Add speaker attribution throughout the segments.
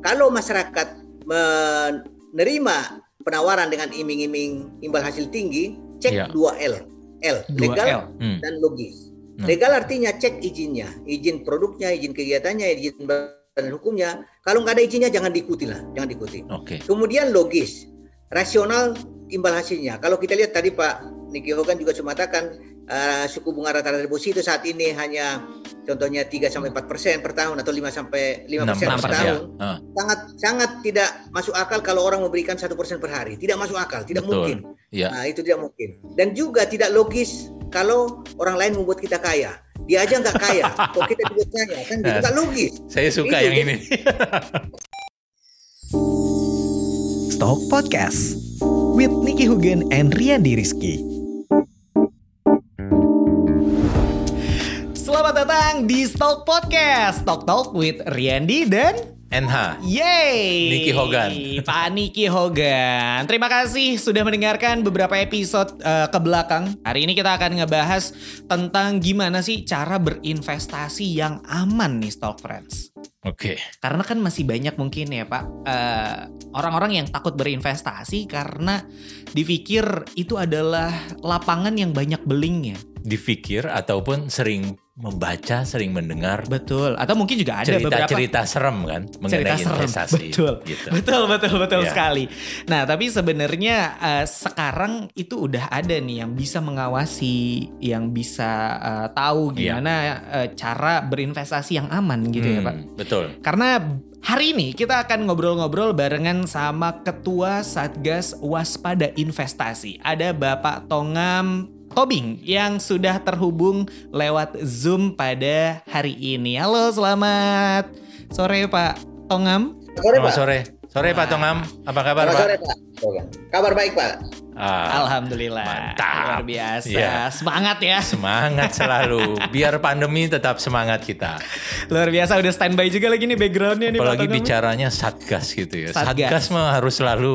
Speaker 1: kalau masyarakat menerima penawaran dengan iming-iming imbal hasil tinggi, cek
Speaker 2: Iya.
Speaker 1: dua L. L,
Speaker 3: Dua
Speaker 1: legal
Speaker 3: L.
Speaker 2: Hmm.
Speaker 1: dan logis.
Speaker 2: Hmm.
Speaker 1: Legal artinya cek izinnya, izin produknya, izin kegiatannya, izin badan hukumnya. Kalau nggak ada izinnya jangan diikuti lah, jangan diikuti.
Speaker 2: Oke.
Speaker 1: Kemudian logis, rasional imbal hasilnya. Kalau kita lihat tadi Pak Niki Hogan juga sudah mengatakan eh, suku bunga rata-rata deposito saat ini hanya contohnya 3 sampai 4 persen per tahun atau 5 sampai 5 persen per
Speaker 3: 6%,
Speaker 1: tahun.
Speaker 2: Ah,
Speaker 1: Sangat sangat tidak masuk akal kalau orang memberikan satu persen per hari. Tidak masuk akal, tidak
Speaker 2: Betul.
Speaker 1: mungkin.
Speaker 2: Iya.
Speaker 1: Nah, itu tidak mungkin. Dan juga tidak logis kalau orang lain membuat kita kaya. Dia aja nggak kaya, kok kita dibuat kaya kan? Itu
Speaker 2: Nah,
Speaker 1: nggak logis.
Speaker 2: Saya suka
Speaker 1: Itu,
Speaker 2: yang ini.
Speaker 3: Stock Podcast with Nicky Hugen and Riandi Rizky. Datang di Stock Podcast, Stock Talk with Riandi dan
Speaker 2: NH.
Speaker 3: Yeay
Speaker 2: Nicky Hogan.
Speaker 3: Pak Nicky Hogan Terima kasih sudah mendengarkan beberapa episode eh, ke belakang Hari ini kita akan ngebahas tentang gimana sih cara berinvestasi yang aman nih Stock Friends
Speaker 2: Oke.
Speaker 3: karena kan masih banyak mungkin ya Pak eh, orang-orang yang takut berinvestasi karena dipikir itu adalah lapangan yang banyak belingnya.
Speaker 2: Dipikir ataupun sering membaca, sering mendengar
Speaker 3: Betul. Atau mungkin juga ada beberapa
Speaker 2: cerita-cerita serem kan mengenai
Speaker 3: cerita serem.
Speaker 2: investasi.
Speaker 3: Betul.
Speaker 2: Gitu.
Speaker 3: Betul, betul, betul
Speaker 2: Ya.
Speaker 3: sekali. Nah, tapi sebenarnya eh, sekarang itu udah ada nih yang bisa mengawasi, yang bisa eh, tahu
Speaker 2: Iya.
Speaker 3: gimana eh, cara berinvestasi yang aman gitu ya,
Speaker 2: Hmm,
Speaker 3: Pak.
Speaker 2: Betul.
Speaker 3: Karena hari ini kita akan ngobrol-ngobrol barengan sama Ketua Satgas Waspada Investasi. Ada Bapak Tongam Tobing yang sudah terhubung lewat Zoom pada hari ini. Halo, selamat sore Pak Tongam.
Speaker 1: Sore,
Speaker 2: Selamat
Speaker 1: Pak.
Speaker 2: sore. Sore Pak. Tongam. Apa kabar
Speaker 1: Selamat
Speaker 2: Pak?
Speaker 1: sore, Pak. Kabar baik, Pak.
Speaker 2: Ah,
Speaker 3: Alhamdulillah.
Speaker 2: mantap.
Speaker 3: Luar biasa.
Speaker 2: Iya.
Speaker 3: Semangat ya.
Speaker 2: semangat selalu. Biar pandemi tetap semangat kita.
Speaker 3: Luar biasa udah standby juga lagi nih backgroundnya nih Pak
Speaker 2: Apalagi bicaranya satgas gitu ya.
Speaker 3: Satgas.
Speaker 2: Satgas, mah harus selalu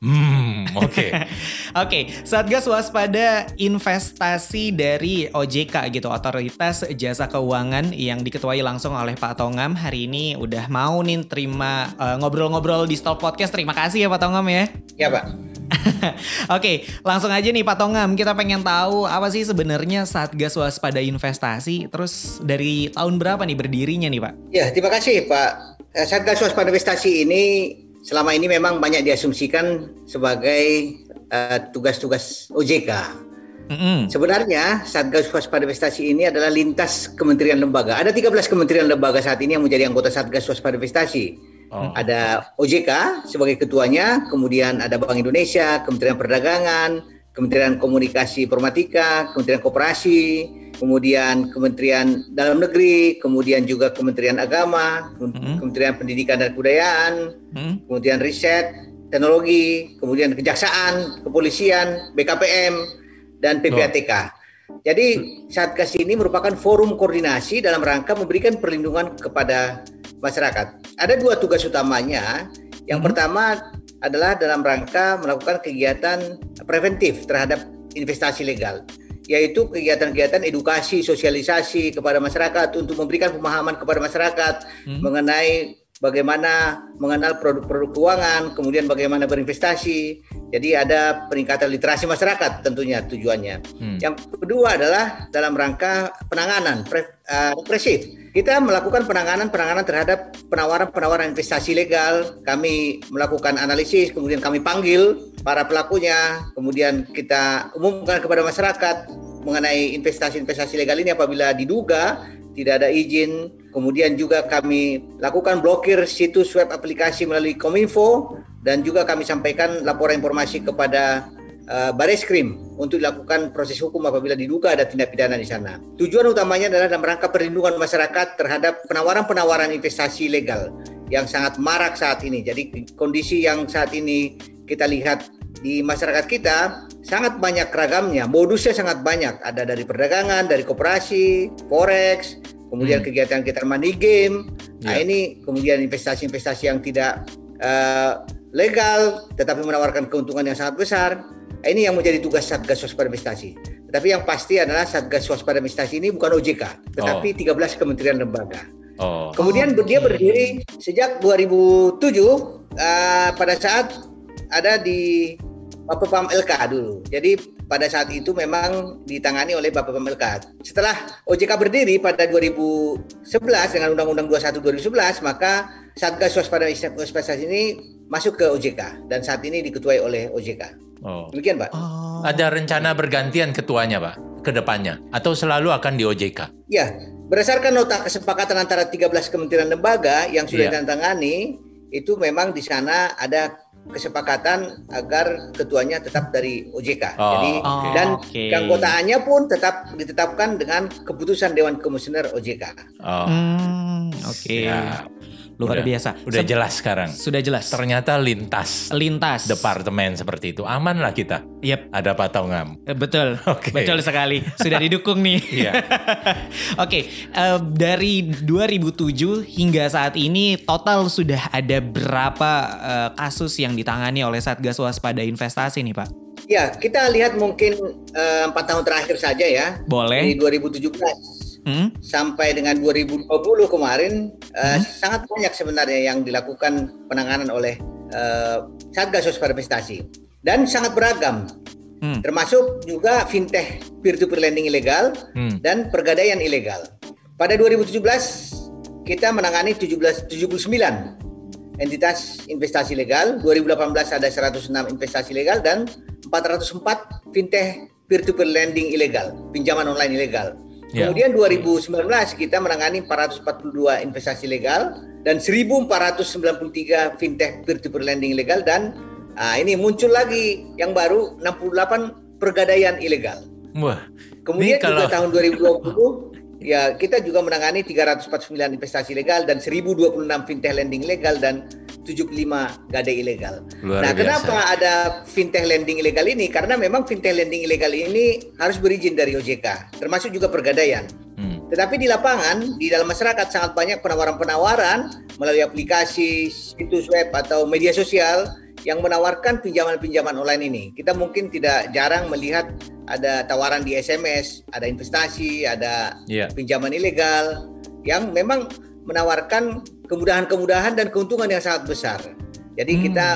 Speaker 2: hmm, oke.
Speaker 3: Oke, Satgas Waspada Investasi dari OJK gitu, Otoritas Jasa Keuangan yang diketuai langsung oleh Pak Tongam hari ini udah mau nih terima eh, ngobrol-ngobrol di Stall Podcast. Terima kasih ya Pak Tongam ya.
Speaker 1: Ya, Pak.
Speaker 3: Oke, langsung aja nih Pak Tongam, kita pengen tahu apa sih sebenarnya Satgas Waspada Investasi, terus dari tahun berapa nih berdirinya nih Pak?
Speaker 1: Ya, terima kasih Pak. Eh, Satgas Waspada Investasi ini selama ini memang banyak diasumsikan sebagai eh, tugas-tugas OJK.
Speaker 3: Mm-mm.
Speaker 1: Sebenarnya Satgas Waspada Investasi ini adalah lintas kementerian lembaga. Ada 13 kementerian lembaga saat ini yang menjadi anggota Satgas Waspada Investasi.
Speaker 2: Oh,
Speaker 1: Ada OJK sebagai ketuanya, kemudian ada Bank Indonesia, Kementerian Perdagangan, Kementerian Komunikasi Informatika, Kementerian Koperasi, kemudian Kementerian Dalam Negeri, kemudian juga Kementerian Agama,
Speaker 3: Mhm.
Speaker 1: Kementerian Pendidikan dan Kebudayaan,
Speaker 3: Mm.
Speaker 1: kemudian Riset, Teknologi, kemudian Kejaksaan, Kepolisian, BKPM, dan PPATK. Jadi Satgas ini merupakan forum koordinasi dalam rangka memberikan perlindungan kepada masyarakat. Ada dua tugas utamanya. Yang
Speaker 3: Mhm.
Speaker 1: pertama adalah dalam rangka melakukan kegiatan preventif terhadap investasi legal, yaitu kegiatan-kegiatan edukasi, sosialisasi kepada masyarakat untuk memberikan pemahaman kepada masyarakat
Speaker 3: Hmm.
Speaker 1: mengenai bagaimana mengenal produk-produk keuangan, kemudian bagaimana berinvestasi. Jadi ada peningkatan literasi masyarakat tentunya tujuannya.
Speaker 2: hmm.
Speaker 1: Yang kedua adalah dalam rangka penanganan pre- eh, represif. Kita melakukan penanganan-penanganan terhadap penawaran-penawaran investasi legal. Kami melakukan analisis, kemudian kami panggil para pelakunya, kemudian kita umumkan kepada masyarakat mengenai investasi-investasi legal ini apabila diduga tidak ada izin. Kemudian juga kami lakukan blokir situs web aplikasi melalui Kominfo dan juga kami sampaikan laporan informasi kepada uh, Bareskrim untuk dilakukan proses hukum apabila diduga ada tindak pidana di sana. Tujuan utamanya adalah dalam rangka perlindungan masyarakat terhadap penawaran-penawaran investasi legal yang sangat marak saat ini. Jadi kondisi yang saat ini kita lihat di masyarakat kita sangat banyak ragamnya, modusnya sangat banyak. Ada dari perdagangan, dari koperasi, forex, kemudian
Speaker 2: Hmm.
Speaker 1: kegiatan-kegiatan money game. Nah
Speaker 2: Ya.
Speaker 1: ini kemudian investasi-investasi yang tidak eh, legal tetapi menawarkan keuntungan yang sangat besar. Nah, ini yang menjadi tugas Satgas Waspada Investasi. Tetapi yang pasti adalah Satgas Waspada Investasi ini bukan OJK, tetapi 13 kementerian lembaga.
Speaker 2: Oh.
Speaker 1: Kemudian
Speaker 3: Oke.
Speaker 1: dia berdiri sejak 2007 uh, pada saat ada di Bapepam LK dulu. Jadi pada saat itu memang ditangani oleh Bapepam LK. Setelah OJK berdiri pada 2011 dengan Undang-Undang 21 2011, maka Satgas Waspada Investasi ini masuk ke OJK dan saat ini diketuai oleh OJK.
Speaker 2: Oh.
Speaker 1: Demikian, Pak.
Speaker 3: Oh.
Speaker 2: Ada rencana bergantian ketuanya, Pak, ke depannya atau selalu akan di OJK?
Speaker 1: Ya, berdasarkan nota kesepakatan antara 13 kementerian lembaga yang sudah ditandatangani, itu memang di sana ada kesepakatan agar ketuanya tetap dari OJK.
Speaker 2: Oh,
Speaker 1: Jadi
Speaker 3: oke.
Speaker 1: dan
Speaker 3: Oke.
Speaker 1: keanggotaannya pun tetap ditetapkan dengan keputusan Dewan Komisioner OJK.
Speaker 2: Oh.
Speaker 3: Hmm, oke.
Speaker 2: siap.
Speaker 3: Luar
Speaker 2: Udah-
Speaker 3: biasa.
Speaker 2: Udah
Speaker 3: Se-
Speaker 2: jelas sekarang.
Speaker 3: Sudah jelas.
Speaker 2: Ternyata lintas
Speaker 3: Lintas.
Speaker 2: departemen seperti itu. Aman lah kita.
Speaker 3: Yep.
Speaker 2: Ada Pak Tongam.
Speaker 3: Eh, Betul,
Speaker 2: Oke.
Speaker 3: betul sekali. Sudah didukung nih.
Speaker 2: Iya.
Speaker 3: Oke, eh, dari 2007 hingga saat ini total sudah ada berapa eh, kasus yang ditangani oleh Satgas Waspada Investasi nih Pak?
Speaker 1: Ya, kita lihat mungkin empat tahun terakhir saja ya.
Speaker 3: Boleh.
Speaker 1: Di 2017
Speaker 3: Hmm?
Speaker 1: sampai dengan 2020 kemarin eh, sangat banyak sebenarnya yang dilakukan penanganan oleh eh, Satgas Waspada Investasi dan sangat beragam
Speaker 3: Hmm.
Speaker 1: termasuk juga fintech peer-to-peer lending ilegal
Speaker 2: Hmm.
Speaker 1: dan pergadaian ilegal. Pada 2017 kita menangani 17 79 entitas investasi legal, 2018 ada 106 investasi legal dan 404 fintech peer-to-peer lending ilegal, pinjaman online ilegal.
Speaker 2: Ya.
Speaker 1: Kemudian 2019 kita menangani 442 investasi legal dan 1493 fintech peer-to-peer lending ilegal dan ah, ini muncul lagi yang baru 68 pergadaian ilegal.
Speaker 2: Wah.
Speaker 1: Kemudian
Speaker 2: kalau-
Speaker 1: juga tahun 2020 ya kita juga menangani 349 investasi legal dan 1026 fintech lending legal dan 75 gadai ilegal.
Speaker 2: Luar
Speaker 1: nah,
Speaker 2: biasa.
Speaker 1: kenapa ada fintech lending ilegal ini? Karena memang fintech lending ilegal ini harus berizin dari OJK, termasuk juga pergadaian.
Speaker 2: Hmm.
Speaker 1: Tetapi di lapangan, di dalam masyarakat sangat banyak penawaran-penawaran melalui aplikasi, situs web atau media sosial yang menawarkan pinjaman-pinjaman online ini. Kita mungkin tidak jarang melihat ada tawaran di SMS, ada investasi, ada
Speaker 2: Iya.
Speaker 1: pinjaman ilegal yang memang menawarkan kemudahan-kemudahan dan keuntungan yang sangat besar. Jadi
Speaker 3: Hmm.
Speaker 1: kita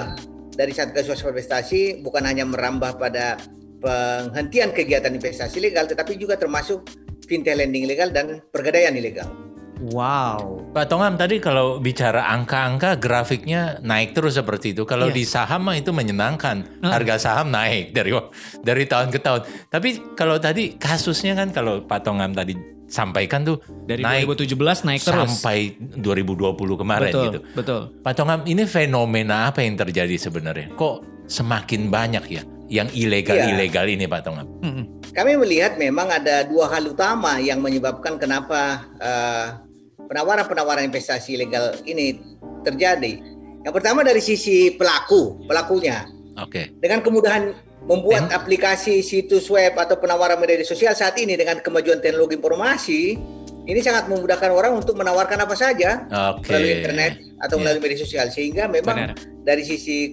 Speaker 1: dari Satgas Waspada Investasi bukan hanya merambah pada penghentian kegiatan investasi legal, tetapi juga termasuk fintech lending ilegal dan pergadaian ilegal.
Speaker 3: Wow.
Speaker 2: Pak Tongam tadi kalau bicara angka-angka grafiknya naik terus seperti itu. Kalau
Speaker 3: Iya.
Speaker 2: di saham mah itu menyenangkan. Harga saham naik dari dari tahun ke tahun. Tapi kalau tadi kasusnya kan kalau Pak Tongam tadi sampaikan tuh
Speaker 3: Dari
Speaker 2: naik
Speaker 3: 2017 naik terus.
Speaker 2: sampai 2020 kemarin
Speaker 3: betul,
Speaker 2: gitu.
Speaker 3: betul.
Speaker 2: Pak Tongam ini fenomena apa yang terjadi sebenarnya? Kok semakin banyak ya yang ilegal-ilegal ini Pak Tongam?
Speaker 1: Kami melihat memang ada dua hal utama yang menyebabkan kenapa eh, penawaran-penawaran investasi ilegal ini terjadi. Yang pertama dari sisi pelaku, pelakunya.
Speaker 2: Oke.
Speaker 1: Dengan kemudahan membuat aplikasi situs web atau penawaran media sosial saat ini dengan kemajuan teknologi informasi, ini sangat memudahkan orang untuk menawarkan apa saja
Speaker 2: Oke.
Speaker 1: melalui internet atau
Speaker 2: Iya.
Speaker 1: melalui media sosial sehingga memang
Speaker 3: Benar.
Speaker 1: dari sisi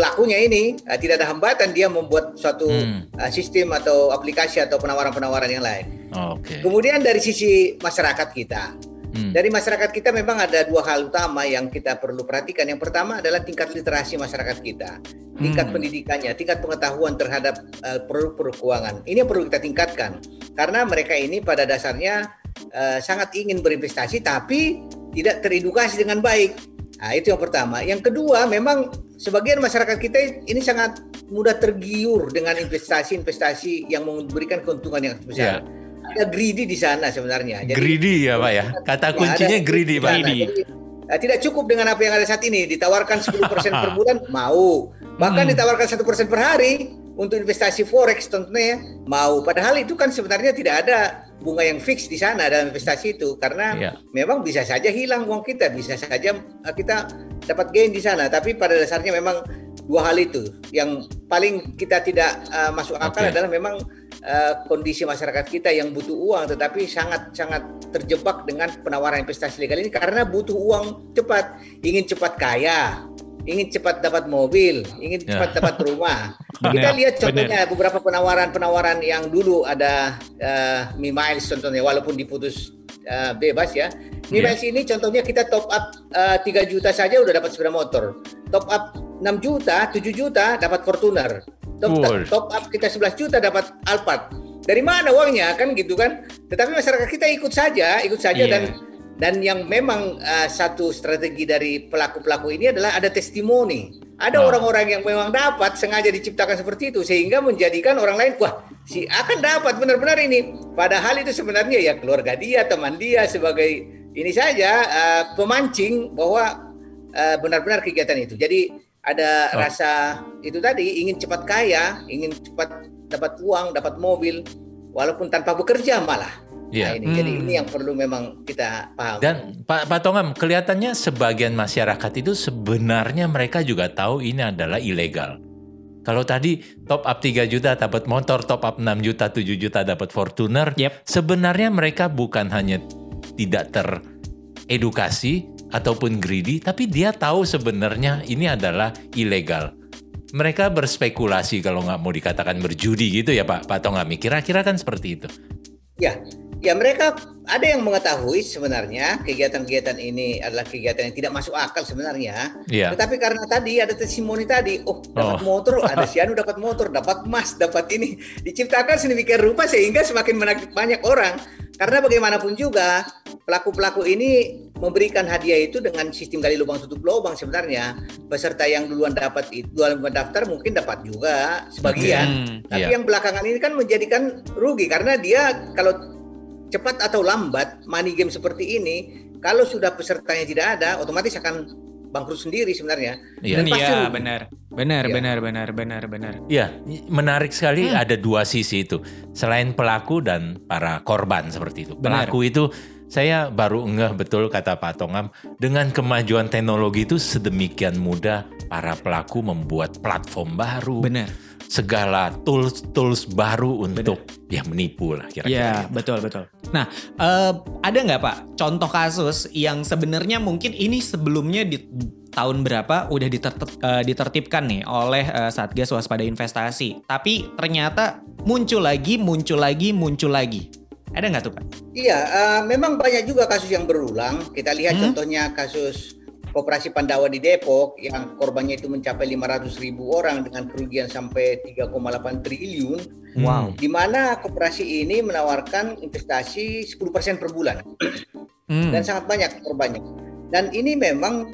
Speaker 1: pelakunya ini eh, tidak ada hambatan dia membuat suatu
Speaker 2: Hmm.
Speaker 1: eh, sistem atau aplikasi atau penawaran-penawaran yang lain.
Speaker 2: Oke.
Speaker 1: Kemudian dari sisi masyarakat kita,
Speaker 2: Hmm.
Speaker 1: dari masyarakat kita memang ada dua hal utama yang kita perlu perhatikan. Yang pertama adalah tingkat literasi masyarakat kita, tingkat
Speaker 2: Hmm.
Speaker 1: pendidikannya, tingkat pengetahuan terhadap eh, produk-produk keuangan. Ini yang perlu kita tingkatkan karena mereka ini pada dasarnya eh, sangat ingin berinvestasi tapi tidak teredukasi dengan baik. Nah, itu yang pertama. Yang kedua, memang sebagian masyarakat kita ini sangat mudah tergiur dengan investasi-investasi yang memberikan keuntungan yang besar. Ada greedy di sana sebenarnya. Jadi,
Speaker 2: greedy ya Pak ya. Kata
Speaker 1: Ya,
Speaker 2: kuncinya
Speaker 1: ada
Speaker 2: greedy Pak.
Speaker 1: Jadi, eh, tidak cukup dengan apa yang ada saat ini. Ditawarkan 10% per bulan, mau. Bahkan
Speaker 3: Hmm.
Speaker 1: ditawarkan 1% per hari untuk investasi forex tentunya ya, mau. Padahal itu kan sebenarnya tidak ada bunga yang fix di sana dalam investasi itu karena
Speaker 2: Iya.
Speaker 1: memang bisa saja hilang uang kita, bisa saja eh, kita dapat gain di sana. Tapi pada dasarnya memang dua hal itu yang paling kita tidak eh, masuk akal
Speaker 2: Oke.
Speaker 1: adalah memang eh, kondisi masyarakat kita yang butuh uang tetapi sangat sangat terjebak dengan penawaran investasi legal ini karena butuh uang cepat, ingin cepat kaya, ingin cepat dapat mobil, ingin
Speaker 2: Ya.
Speaker 1: cepat dapat rumah. Kita lihat contohnya beberapa penawaran-penawaran yang dulu ada eh, Mi Miles contohnya walaupun diputus eh, bebas ya. Di Miles ini contohnya kita top up uh, 3 juta saja udah dapat sepeda motor. Top up 6 juta, 7 juta dapat Fortuner. Top,
Speaker 2: Woi.
Speaker 1: top up kita 11 juta dapat Alphard. Dari mana uangnya kan gitu kan? Tetapi masyarakat kita ikut saja, ikut saja
Speaker 3: Iya.
Speaker 1: dan dan yang memang uh, satu strategi dari pelaku-pelaku ini adalah ada testimoni. Ada
Speaker 2: Ah.
Speaker 1: orang-orang yang memang dapat sengaja diciptakan seperti itu sehingga menjadikan orang lain wah si akan dapat benar-benar ini. Padahal itu sebenarnya ya keluarga dia, teman dia sebagai ini saja uh, pemancing bahwa uh, benar-benar kegiatan itu. Jadi ada
Speaker 2: Oh.
Speaker 1: rasa itu tadi ingin cepat kaya, ingin cepat dapat uang, dapat mobil walaupun tanpa bekerja malah.
Speaker 2: Iya.
Speaker 1: Nah, ini jadi
Speaker 3: Hmm.
Speaker 1: ini yang perlu memang kita paham.
Speaker 2: Dan Pak, Pak Tongam, kelihatannya sebagian masyarakat itu sebenarnya mereka juga tahu ini adalah ilegal. Kalau tadi top up 3 juta dapat motor, top up 6 juta, 7 juta dapat Fortuner,
Speaker 3: Yep.
Speaker 2: sebenarnya mereka bukan hanya tidak teredukasi ataupun greedy, tapi dia tahu sebenarnya ini adalah ilegal. Mereka berspekulasi kalau nggak mau dikatakan berjudi gitu ya Pak, Pak Tongami. Kira-kira kan seperti itu.
Speaker 1: Ya, ya mereka ada yang mengetahui sebenarnya kegiatan-kegiatan ini adalah kegiatan yang tidak masuk akal sebenarnya.
Speaker 2: Iya.
Speaker 1: Tetapi karena tadi ada testimoni tadi, oh dapat
Speaker 2: Oh.
Speaker 1: motor, ada si Anu dapat motor, dapat emas, dapat ini, diciptakan sedemikian rupa sehingga semakin menarik banyak orang. Karena bagaimanapun juga pelaku-pelaku ini memberikan hadiah itu dengan sistem gali lubang tutup lubang sebenarnya. Peserta yang duluan dapat itu, duluan mendaftar mungkin dapat juga sebagian.
Speaker 3: Hmm,
Speaker 1: Tapi
Speaker 2: iya.
Speaker 1: yang belakangan ini kan menjadikan rugi karena dia kalau cepat atau lambat money game seperti ini kalau sudah pesertanya tidak ada otomatis akan bangkrut sendiri sebenarnya.
Speaker 2: Iya.
Speaker 3: Iya, benar. Benar,
Speaker 1: Iya.
Speaker 3: benar, benar, benar, benar.
Speaker 2: Ya, menarik sekali
Speaker 3: Hmm.
Speaker 2: ada dua sisi itu. Selain pelaku dan para korban seperti itu.
Speaker 3: Benar.
Speaker 2: Pelaku itu saya baru ngeh betul kata Pak Tongam, dengan kemajuan teknologi itu sedemikian mudah para pelaku membuat platform baru,
Speaker 3: Benar.
Speaker 2: Segala tools tools baru untuk ya menipu lah kira-kira.
Speaker 3: Iya,
Speaker 2: gitu.
Speaker 3: betul betul. Nah, eh, ada nggak Pak contoh kasus yang sebenarnya mungkin ini sebelumnya di tahun berapa udah ditertip- eh, ditertipkan nih oleh eh, Satgas Waspada Investasi, tapi ternyata muncul lagi, muncul lagi, muncul lagi. Ada nggak tuh Pak?
Speaker 1: Iya, eh, memang banyak juga kasus yang berulang. Kita lihat
Speaker 3: Hmm.
Speaker 1: contohnya kasus Koperasi Pandawa di Depok yang korbannya itu mencapai 500 ribu orang dengan kerugian sampai 3,8 triliun.
Speaker 3: Wow.
Speaker 1: Di mana koperasi ini menawarkan investasi 10% per bulan.
Speaker 3: Hmm.
Speaker 1: dan sangat banyak korbannya. Dan ini memang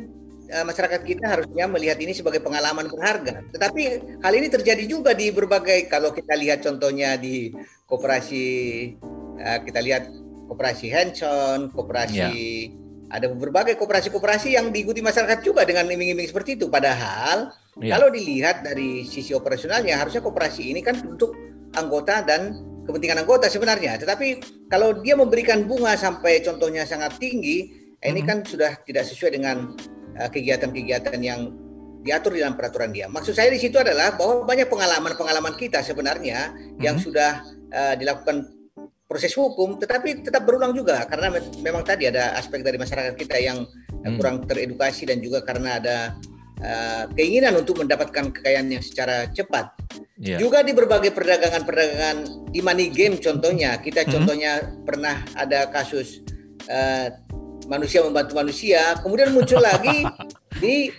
Speaker 1: eh, masyarakat kita harusnya melihat ini sebagai pengalaman berharga. Tetapi hal ini terjadi juga di berbagai kalau kita lihat contohnya di koperasi eh, kita lihat koperasi Hanson, koperasi ada berbagai koperasi-koperasi yang diikuti masyarakat juga dengan iming-iming seperti itu. Padahal
Speaker 2: Iya.
Speaker 1: kalau dilihat dari sisi operasionalnya harusnya koperasi ini kan untuk anggota dan kepentingan anggota sebenarnya. Tetapi kalau dia memberikan bunga sampai contohnya sangat tinggi, eh, ini
Speaker 3: Mhm.
Speaker 1: kan sudah tidak sesuai dengan uh, kegiatan-kegiatan yang diatur di dalam peraturan dia. Maksud saya di situ adalah bahwa banyak pengalaman-pengalaman kita sebenarnya yang
Speaker 3: Mhm.
Speaker 1: sudah uh, dilakukan proses hukum, tetapi tetap berulang juga karena me- memang tadi ada aspek dari masyarakat kita yang uh,
Speaker 2: Hmm.
Speaker 1: kurang teredukasi dan juga karena ada uh, keinginan untuk mendapatkan kekayaan yang secara cepat.
Speaker 2: Iya.
Speaker 1: Juga di berbagai perdagangan-perdagangan di money game contohnya, kita
Speaker 3: Mhm.
Speaker 1: contohnya pernah ada kasus eh, manusia membantu manusia, kemudian muncul lagi di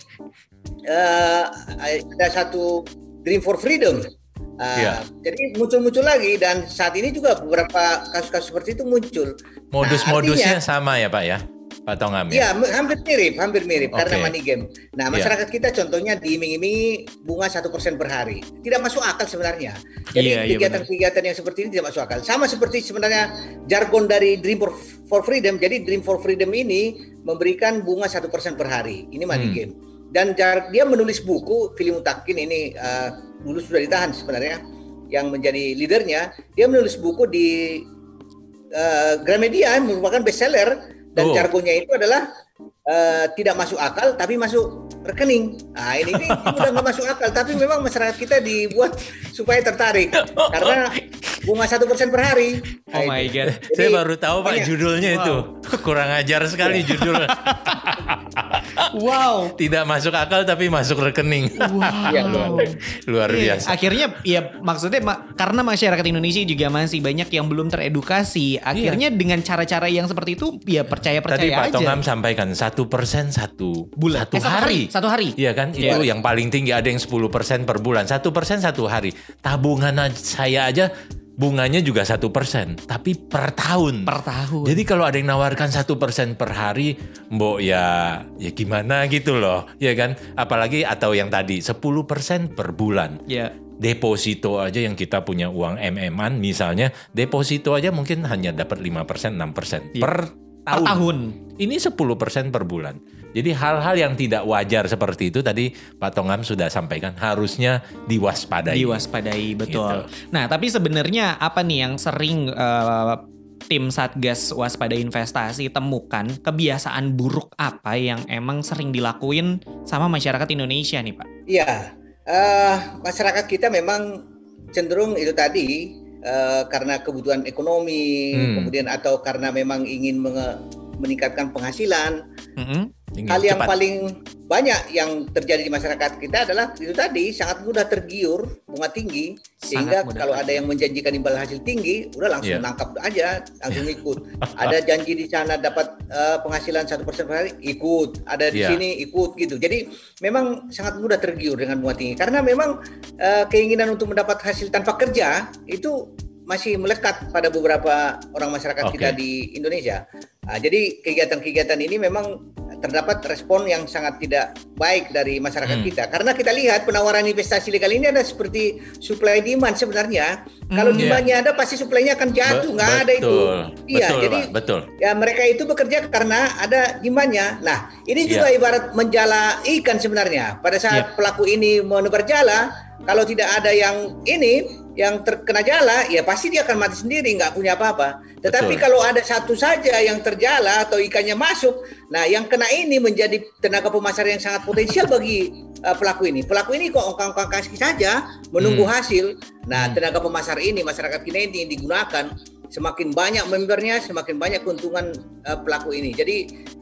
Speaker 1: eh, ada satu Dream for Freedom. Eh,
Speaker 2: Iya.
Speaker 1: Jadi muncul-muncul lagi dan saat ini juga beberapa kasus-kasus seperti itu muncul.
Speaker 2: Modus-modusnya
Speaker 1: artinya-
Speaker 2: sama ya Pak ya? Pak Tongam ya?
Speaker 1: Iya, hampir mirip, hampir mirip
Speaker 2: Oke.
Speaker 1: karena money game. Nah,
Speaker 2: Iya.
Speaker 1: masyarakat kita contohnya diiming-imingi bunga satu persen per hari, tidak masuk akal sebenarnya. Jadi
Speaker 3: Iya, iya,
Speaker 1: kegiatan-kegiatan yang seperti ini tidak masuk akal. Sama seperti sebenarnya jargon dari Dream for, for Freedom. Jadi Dream for Freedom ini memberikan bunga satu persen per hari. Ini money
Speaker 2: Hmm.
Speaker 1: game. Dan jar- dia menulis buku, Film Mutakin ini uh, dulu sudah ditahan sebenarnya, yang menjadi leadernya. Dia menulis buku di uh, Gramedia merupakan bestseller dan
Speaker 2: Oh.
Speaker 1: jargonnya itu adalah eh, tidak masuk akal tapi masuk rekening. Nah ini, ini udah nggak masuk akal tapi memang masyarakat kita dibuat supaya tertarik karena bunga satu persen per hari.
Speaker 3: Oh
Speaker 1: Nah,
Speaker 3: my
Speaker 1: itu.
Speaker 3: god.
Speaker 1: Jadi,
Speaker 2: Saya baru tahu Pak judulnya
Speaker 3: Wow.
Speaker 2: itu. Kurang ajar sekali judul.
Speaker 3: Wow.
Speaker 2: Tidak masuk akal tapi masuk rekening.
Speaker 3: Wow.
Speaker 1: Iya,
Speaker 2: luar, luar
Speaker 3: Iya,
Speaker 2: biasa.
Speaker 3: Akhirnya ya maksudnya ma- karena masyarakat Indonesia juga masih banyak yang belum teredukasi. Akhirnya dengan cara-cara yang seperti itu ya
Speaker 2: Tadi
Speaker 3: percaya-percaya
Speaker 2: Pak
Speaker 3: aja.
Speaker 2: Tongam sampaikan satu persen satu
Speaker 3: Bulan.
Speaker 2: satu
Speaker 3: Eh, satu
Speaker 2: hari.
Speaker 3: hari, satu hari.
Speaker 2: Iya kan
Speaker 3: Iya.
Speaker 2: itu yang paling tinggi ada yang 10 persen per bulan satu persen satu hari. Tabungan saya aja bunganya juga satu persen tapi per tahun.
Speaker 3: Per tahun.
Speaker 2: Jadi kalau ada yang nawarkan satu persen per hari, mbok ya ya gimana gitu loh, ya kan? Apalagi atau yang tadi 10 persen per bulan.
Speaker 3: ya.
Speaker 2: Deposito aja yang kita punya uang MM-an misalnya, deposito aja mungkin hanya dapat 5 persen, 6 persen
Speaker 3: Iya.
Speaker 2: Per tahun.
Speaker 3: tahun.
Speaker 2: Ini 10 persen per bulan. Jadi hal-hal yang tidak wajar seperti itu tadi Pak Tongam sudah sampaikan harusnya diwaspadai.
Speaker 3: Diwaspadai betul.
Speaker 2: Gitu.
Speaker 3: Nah, tapi sebenarnya apa nih yang sering eh, tim Satgas Waspada Investasi temukan kebiasaan buruk apa yang emang sering dilakuin sama masyarakat Indonesia nih, Pak?
Speaker 1: Iya, eh, masyarakat kita memang cenderung itu tadi eh, karena kebutuhan ekonomi,
Speaker 2: Hmm.
Speaker 1: kemudian atau karena memang ingin menge- meningkatkan penghasilan.
Speaker 2: Ingin
Speaker 1: Hal yang
Speaker 2: cepat.
Speaker 1: paling banyak yang terjadi di masyarakat kita adalah itu tadi sangat mudah tergiur bunga tinggi sehingga
Speaker 3: mudah
Speaker 1: kalau ada yang menjanjikan imbal hasil tinggi udah langsung
Speaker 2: Iya.
Speaker 1: nangkap aja langsung ikut ada janji di sana dapat eh, penghasilan satu persen per hari ikut ada di
Speaker 2: Iya.
Speaker 1: sini ikut gitu jadi memang sangat mudah tergiur dengan bunga tinggi karena memang eh, keinginan untuk mendapat hasil tanpa kerja itu masih melekat pada beberapa orang masyarakat
Speaker 2: Oke.
Speaker 1: kita di Indonesia. Ah, jadi kegiatan-kegiatan ini memang terdapat respon yang sangat tidak baik dari masyarakat
Speaker 2: Hmm.
Speaker 1: kita. Karena kita lihat penawaran investasi legal ini ada seperti supply demand sebenarnya. Kalau
Speaker 3: Hmm,
Speaker 1: demandnya ada pasti supply-nya akan jatuh,
Speaker 2: Be-
Speaker 1: nggak ada itu.
Speaker 2: betul.
Speaker 1: Iya,
Speaker 2: betul,
Speaker 1: jadi
Speaker 2: Pak, betul.
Speaker 1: ya mereka itu bekerja karena ada demandnya. Nah, ini
Speaker 2: Iya.
Speaker 1: juga ibarat menjala ikan sebenarnya. Pada saat
Speaker 3: Iya.
Speaker 1: pelaku ini menebar jala, kalau tidak ada yang ini yang terkena jala, ya pasti dia akan mati sendiri, nggak punya apa-apa. Tetapi
Speaker 2: Betul.
Speaker 1: kalau ada satu saja yang terjala atau ikannya masuk, nah yang kena ini menjadi tenaga pemasar yang sangat potensial bagi uh, pelaku ini. Pelaku ini kok ongkang-ongkang kaki saja menunggu
Speaker 2: Hmm.
Speaker 1: hasil. Nah,
Speaker 2: Hmm.
Speaker 1: tenaga pemasar ini masyarakat kita ini digunakan semakin banyak membernya, semakin banyak keuntungan uh, pelaku ini. Jadi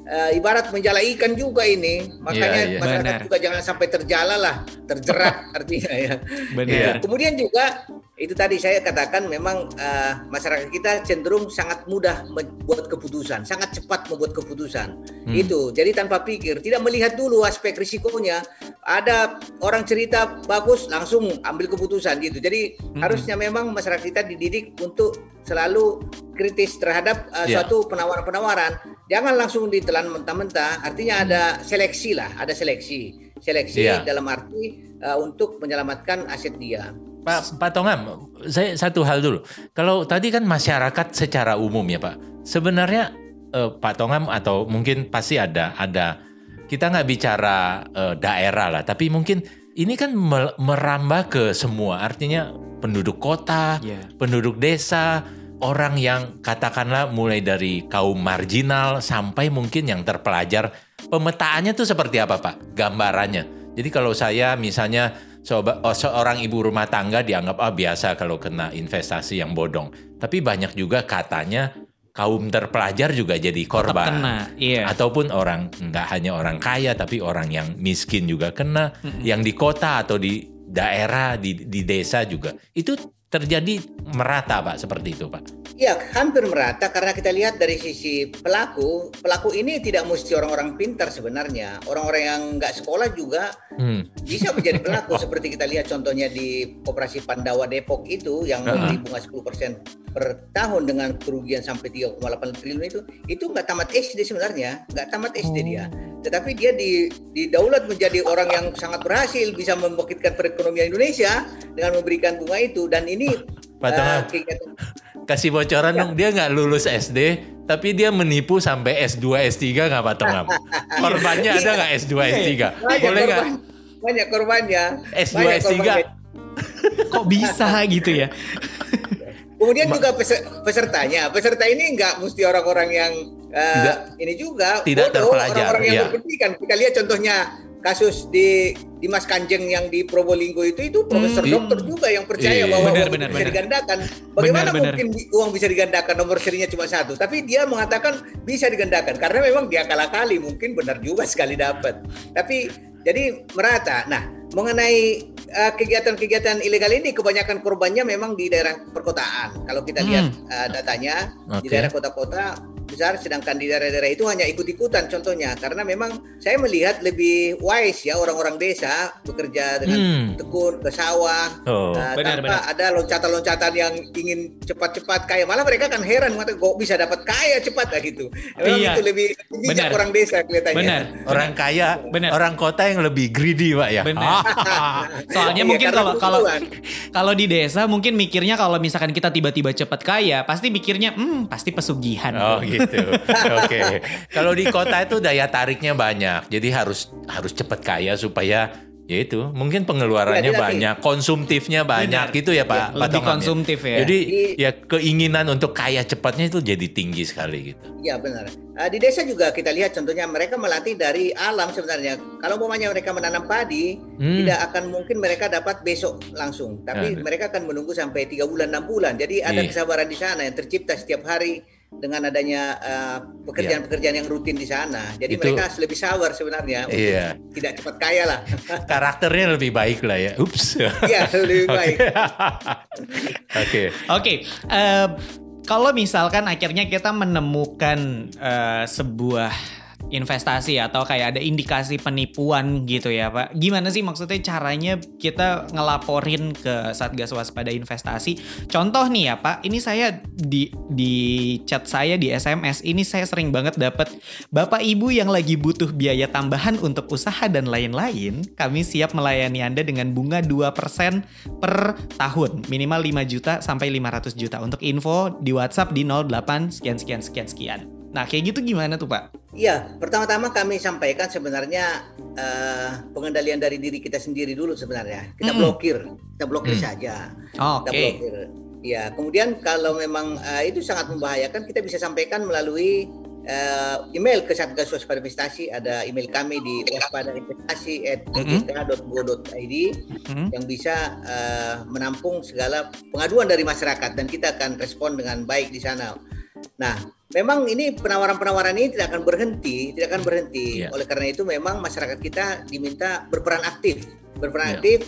Speaker 1: uh, ibarat menjala ikan juga ini. Makanya
Speaker 2: Iya, iya.
Speaker 1: masyarakat
Speaker 3: Benar.
Speaker 1: juga jangan sampai terjala lah, terjerat artinya ya.
Speaker 3: Benar.
Speaker 1: Ya, Kemudian juga itu tadi saya katakan memang uh, masyarakat kita cenderung sangat mudah membuat keputusan, sangat cepat membuat keputusan.
Speaker 2: Hmm.
Speaker 1: Itu. Jadi tanpa pikir, tidak melihat dulu aspek risikonya. Ada orang cerita bagus langsung ambil keputusan gitu. Jadi
Speaker 3: Hmm.
Speaker 1: harusnya memang masyarakat kita dididik untuk selalu kritis terhadap uh,
Speaker 2: Ya.
Speaker 1: suatu penawaran-penawaran. Jangan langsung ditelan mentah-mentah. Artinya ada seleksi lah, ada seleksi. Seleksi
Speaker 2: Ya.
Speaker 1: dalam arti uh, untuk menyelamatkan aset dia.
Speaker 2: Pak, Pak Tongam, saya satu hal dulu. Kalau tadi kan masyarakat secara umum ya Pak, sebenarnya eh, Pak Tongam atau mungkin pasti ada ada kita nggak bicara eh, daerah lah, tapi mungkin ini kan me- merambah ke semua, artinya penduduk kota,
Speaker 3: Iya.
Speaker 2: penduduk desa, orang yang katakanlah mulai dari kaum marginal sampai mungkin yang terpelajar. Pemetaannya tuh seperti apa Pak? Gambarannya. Jadi kalau saya misalnya oh, seorang ibu rumah tangga dianggap ah biasa kalau kena investasi yang bodong. Tapi banyak juga katanya kaum terpelajar juga jadi
Speaker 3: Tetap
Speaker 2: korban.
Speaker 3: kena. Iya.
Speaker 2: Ataupun orang nggak hanya orang kaya tapi orang yang miskin juga kena, yang di kota atau di daerah di di desa juga. Itu terjadi merata Pak seperti itu Pak.
Speaker 1: Ya, hampir merata karena kita lihat dari sisi pelaku, pelaku ini tidak mesti orang-orang pintar sebenarnya. Orang-orang yang nggak sekolah juga
Speaker 2: Hmm.
Speaker 1: bisa menjadi pelaku seperti kita lihat contohnya di Koperasi Pandawa Depok itu yang memberi bunga 10% per tahun dengan kerugian sampai 3,8 triliun itu itu nggak tamat SD sebenarnya nggak tamat SD dia tetapi dia di didaulat menjadi orang yang sangat berhasil bisa membangkitkan perekonomian Indonesia dengan memberikan bunga itu dan ini
Speaker 2: Pak
Speaker 1: eh,
Speaker 2: Tongam.
Speaker 1: kegiatan
Speaker 2: Kasih bocoran
Speaker 1: Ya.
Speaker 2: dong, dia nggak lulus SD, tapi dia menipu sampai S2, S3 nggak Pak Tongam? Korbannya ada nggak S2, S3?
Speaker 1: banyak
Speaker 2: Boleh nggak?
Speaker 1: korban banyak korbannya
Speaker 2: S2,
Speaker 1: banyak
Speaker 2: S3?
Speaker 1: korbannya.
Speaker 3: Kok bisa gitu ya?
Speaker 1: Kemudian juga pese- pesertanya, peserta ini nggak mesti orang-orang yang eh,
Speaker 2: Tidak.
Speaker 1: ini juga
Speaker 2: Tidak
Speaker 1: bodoh,
Speaker 2: terpelajar,
Speaker 1: orang-orang yang
Speaker 2: iya.
Speaker 1: berpendidikan. Kita lihat contohnya kasus di Dimas Kanjeng yang di Probolinggo itu itu profesor
Speaker 2: Hmm.
Speaker 1: dokter juga yang percaya
Speaker 2: Iya.
Speaker 1: bahwa
Speaker 3: Benar,
Speaker 1: uang
Speaker 3: benar,
Speaker 1: bisa
Speaker 3: benar.
Speaker 1: digandakan. Bagaimana
Speaker 3: Benar, benar.
Speaker 1: mungkin di- uang bisa digandakan nomor serinya cuma satu? Tapi dia mengatakan bisa digandakan karena memang dia kalah kali mungkin benar juga sekali dapat. Tapi jadi merata. Nah mengenai uh, kegiatan-kegiatan ilegal ini kebanyakan korbannya memang di daerah perkotaan. Kalau kita
Speaker 3: Hmm.
Speaker 1: lihat uh, datanya di
Speaker 2: Oke.
Speaker 1: daerah kota-kota besar sedangkan di daerah-daerah itu hanya ikut-ikutan contohnya karena memang saya melihat lebih wise ya orang-orang desa bekerja dengan
Speaker 2: Hmm.
Speaker 1: tekun ke sawah
Speaker 2: Oh.
Speaker 1: uh,
Speaker 3: benar,
Speaker 1: tanpa ada loncatan-loncatan yang ingin cepat-cepat kaya malah mereka kan heran mengatakan kok bisa dapat kaya cepat lah gitu memang
Speaker 3: Iya.
Speaker 1: itu lebih bijak
Speaker 3: Benar.
Speaker 1: orang desa kelihatannya
Speaker 3: Benar.
Speaker 2: Orang kaya,
Speaker 3: Benar.
Speaker 2: orang kota yang lebih greedy, Pak ya.
Speaker 3: Benar. Soalnya
Speaker 1: Iya,
Speaker 3: mungkin kalau kalau kalau di desa mungkin mikirnya kalau misalkan kita tiba-tiba cepat kaya, pasti mikirnya hmm pasti pesugihan.
Speaker 2: Oh gitu. Oke. Kalau di kota itu daya tariknya banyak. Jadi harus harus cepat kaya supaya ya itu mungkin pengeluarannya
Speaker 1: Iya,
Speaker 2: banyak, konsumtifnya banyak
Speaker 3: Benar.
Speaker 2: gitu ya Pak. Pak
Speaker 3: Lebih
Speaker 2: ya?
Speaker 3: konsumtif ya.
Speaker 2: Jadi
Speaker 1: Di-
Speaker 2: ya keinginan untuk kaya cepatnya itu jadi tinggi sekali gitu.
Speaker 1: Iya benar. Uh, di desa juga kita lihat contohnya mereka melatih dari alam sebenarnya. Kalau umpamanya mereka menanam padi,
Speaker 2: Hmm.
Speaker 1: tidak akan mungkin mereka dapat besok langsung, tapi
Speaker 2: Ada.
Speaker 1: mereka akan menunggu sampai tiga bulan enam bulan. Jadi ada
Speaker 2: Iya.
Speaker 1: kesabaran di sana yang tercipta setiap hari dengan adanya uh, pekerjaan-pekerjaan yang rutin di sana. Jadi
Speaker 2: Itu-
Speaker 1: mereka lebih sabar sebenarnya untuk
Speaker 2: Iya.
Speaker 1: tidak cepat kaya lah.
Speaker 2: Karakternya lebih baik lah ya. Ups.
Speaker 1: Iya lebih baik.
Speaker 2: Oke.
Speaker 3: Oke, eh, kalau misalkan akhirnya kita menemukan eh, sebuah investasi atau kayak ada indikasi penipuan gitu ya Pak. Gimana sih maksudnya caranya kita ngelaporin ke Satgas Waspada Investasi? Contoh nih ya Pak, ini saya di di chat saya di SMS ini saya sering banget dapat Bapak Ibu yang lagi butuh biaya tambahan untuk usaha dan lain-lain, kami siap melayani Anda dengan bunga 2% per tahun, minimal 5 juta sampai 500 juta. Untuk info di WhatsApp di 08 sekian sekian sekian sekian. Nah, kayak gitu gimana tuh, Pak?
Speaker 1: Iya, pertama-tama kami sampaikan sebenarnya eh, pengendalian dari diri kita sendiri dulu sebenarnya. Kita
Speaker 3: Mm-mm.
Speaker 1: blokir, kita blokir
Speaker 2: Mm.
Speaker 1: saja.
Speaker 3: Oke.
Speaker 1: Kita blokir. Ya, kemudian kalau memang eh, itu sangat membahayakan, kita bisa sampaikan melalui eh, email ke Satgas Waspada Investasi. Ada email kami di waspadainvestasi@ojk.go.id
Speaker 3: Hmm.
Speaker 1: yang bisa eh, menampung segala pengaduan dari masyarakat dan kita akan respon dengan baik di sana. Nah, memang ini penawaran-penawaran ini tidak akan berhenti, tidak akan berhenti.
Speaker 2: Iya.
Speaker 1: Oleh karena itu memang masyarakat kita diminta berperan aktif, berperan
Speaker 2: Iya.
Speaker 1: aktif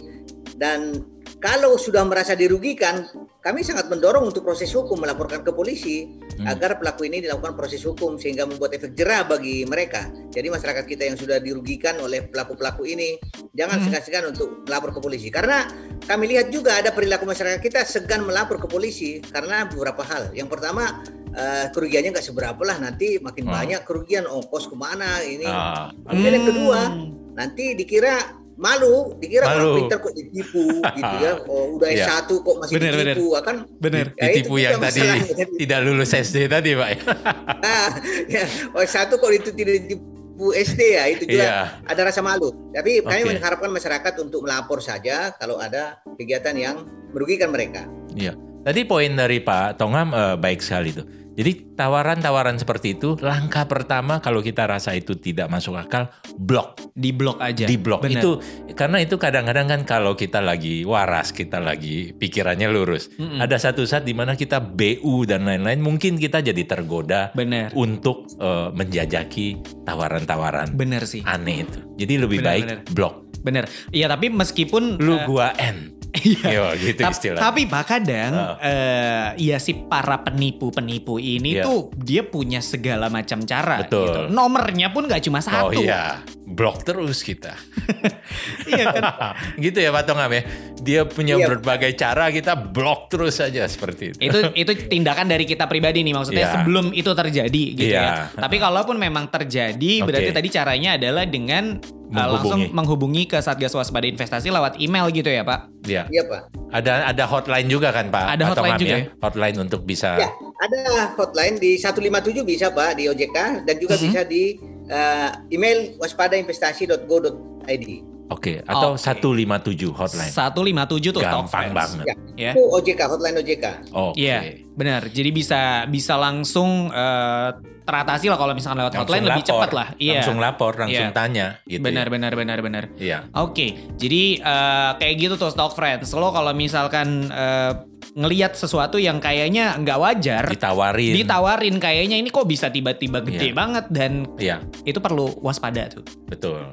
Speaker 1: dan kalau sudah merasa dirugikan, kami sangat mendorong untuk proses hukum melaporkan ke polisi
Speaker 2: Hmm.
Speaker 1: agar pelaku ini dilakukan proses hukum sehingga membuat efek jerah bagi mereka. Jadi masyarakat kita yang sudah dirugikan oleh pelaku-pelaku ini jangan
Speaker 3: Hmm.
Speaker 1: segan-segan untuk melapor ke polisi karena kami lihat juga ada perilaku masyarakat kita segan melapor ke polisi karena beberapa hal. Yang pertama eh, kerugiannya nggak seberapa lah nanti makin
Speaker 2: Hmm.
Speaker 1: banyak kerugian ongkos ke mana ini.
Speaker 2: Ah,
Speaker 1: Kemudian yang kedua
Speaker 3: Hmm.
Speaker 1: nanti dikira malu, dikira
Speaker 2: Malu.
Speaker 1: orang pintar kok ditipu gitu ya. Oh, udah
Speaker 2: Iya.
Speaker 1: S1 kok masih
Speaker 3: Bener,
Speaker 1: ditipu, akan
Speaker 3: Bener.
Speaker 1: Ya, itu
Speaker 2: ditipu
Speaker 1: juga
Speaker 2: yang tadi tidak lulus SD tadi Pak.
Speaker 1: ah, ya, oh, S1 kok itu tidak ditipu SD ya, itu juga
Speaker 2: Iya.
Speaker 1: ada rasa malu. Tapi kami
Speaker 2: Oke.
Speaker 1: mengharapkan masyarakat untuk melapor saja kalau ada kegiatan yang merugikan mereka.
Speaker 2: Iya. Tadi poin dari Pak Tongam eh, baik sekali tuh. Jadi tawaran-tawaran seperti itu langkah pertama kalau kita rasa itu tidak masuk akal blok
Speaker 3: Di blok aja.
Speaker 2: di blok
Speaker 3: Bener.
Speaker 2: itu karena itu kadang-kadang kan kalau kita lagi waras kita lagi pikirannya lurus
Speaker 3: Mm-mm.
Speaker 2: ada satu saat di mana kita BU dan lain-lain mungkin kita jadi tergoda
Speaker 3: Bener.
Speaker 2: untuk eh, menjajaki tawaran-tawaran
Speaker 3: Bener sih.
Speaker 2: aneh itu jadi lebih
Speaker 3: Bener,
Speaker 2: baik
Speaker 3: bener.
Speaker 2: blok
Speaker 3: Bener. Iya, tapi meskipun
Speaker 2: lu
Speaker 3: eh,
Speaker 2: gua N
Speaker 3: Iya.
Speaker 2: Gitu
Speaker 3: Ta-
Speaker 2: istilah
Speaker 3: Tapi kadang
Speaker 2: Oh.
Speaker 3: eh, ya si para penipu-penipu ini
Speaker 2: Iya.
Speaker 3: tuh dia punya segala macam cara
Speaker 2: Betul.
Speaker 3: gitu. Nomornya pun gak cuma satu.
Speaker 2: oh iya blok terus kita
Speaker 3: Iya kan?
Speaker 2: gitu ya Pak Tongam ya dia punya
Speaker 1: Iya.
Speaker 2: berbagai cara kita blok terus saja seperti itu
Speaker 3: itu itu tindakan dari kita pribadi nih maksudnya
Speaker 2: Iya.
Speaker 3: sebelum itu terjadi gitu
Speaker 2: Iya.
Speaker 3: ya. Tapi kalaupun memang terjadi berarti
Speaker 2: Oke.
Speaker 3: tadi caranya adalah dengan uh,
Speaker 2: Menghubungi.
Speaker 3: langsung menghubungi ke Satgas Waspada Investasi lewat email gitu ya, Pak.
Speaker 2: ya
Speaker 1: Iya, Pak.
Speaker 2: ada ada hotline juga kan Pak
Speaker 3: Ada
Speaker 2: Pak
Speaker 3: hotline
Speaker 2: Tongam
Speaker 3: juga
Speaker 2: ya?
Speaker 3: ya?
Speaker 2: hotline untuk bisa
Speaker 1: Ya, ada hotline di 157 bisa Pak di OJK dan juga
Speaker 3: Mhm.
Speaker 1: bisa di eh, email waspadainvestasi.go.id.
Speaker 2: Oke, atau
Speaker 3: Oke.
Speaker 2: 157 hotline.
Speaker 3: 157 tuh
Speaker 2: Gampang banget.
Speaker 1: Ya.
Speaker 3: Ya.
Speaker 1: Itu OJK, hotline OJK.
Speaker 2: Oke.
Speaker 3: Iya, benar. Jadi bisa bisa langsung eh, teratasi lah kalau misalkan lewat
Speaker 2: Langsung
Speaker 3: hotline lebih cepat lah. Iya.
Speaker 2: Langsung lapor, langsung
Speaker 3: Iya.
Speaker 2: tanya gitu.
Speaker 3: Benar,
Speaker 2: ya.
Speaker 3: benar, benar, benar.
Speaker 2: Iya.
Speaker 3: Oke, jadi eh, kayak gitu tuh Talk Friends. Lo kalau misalkan eh, ngelihat sesuatu yang kayaknya nggak wajar,
Speaker 2: Ditawarin.
Speaker 3: ditawarin kayaknya ini kok bisa tiba-tiba gede
Speaker 2: Iya.
Speaker 3: banget dan
Speaker 2: Iya,
Speaker 3: itu perlu waspada tuh.
Speaker 2: betul.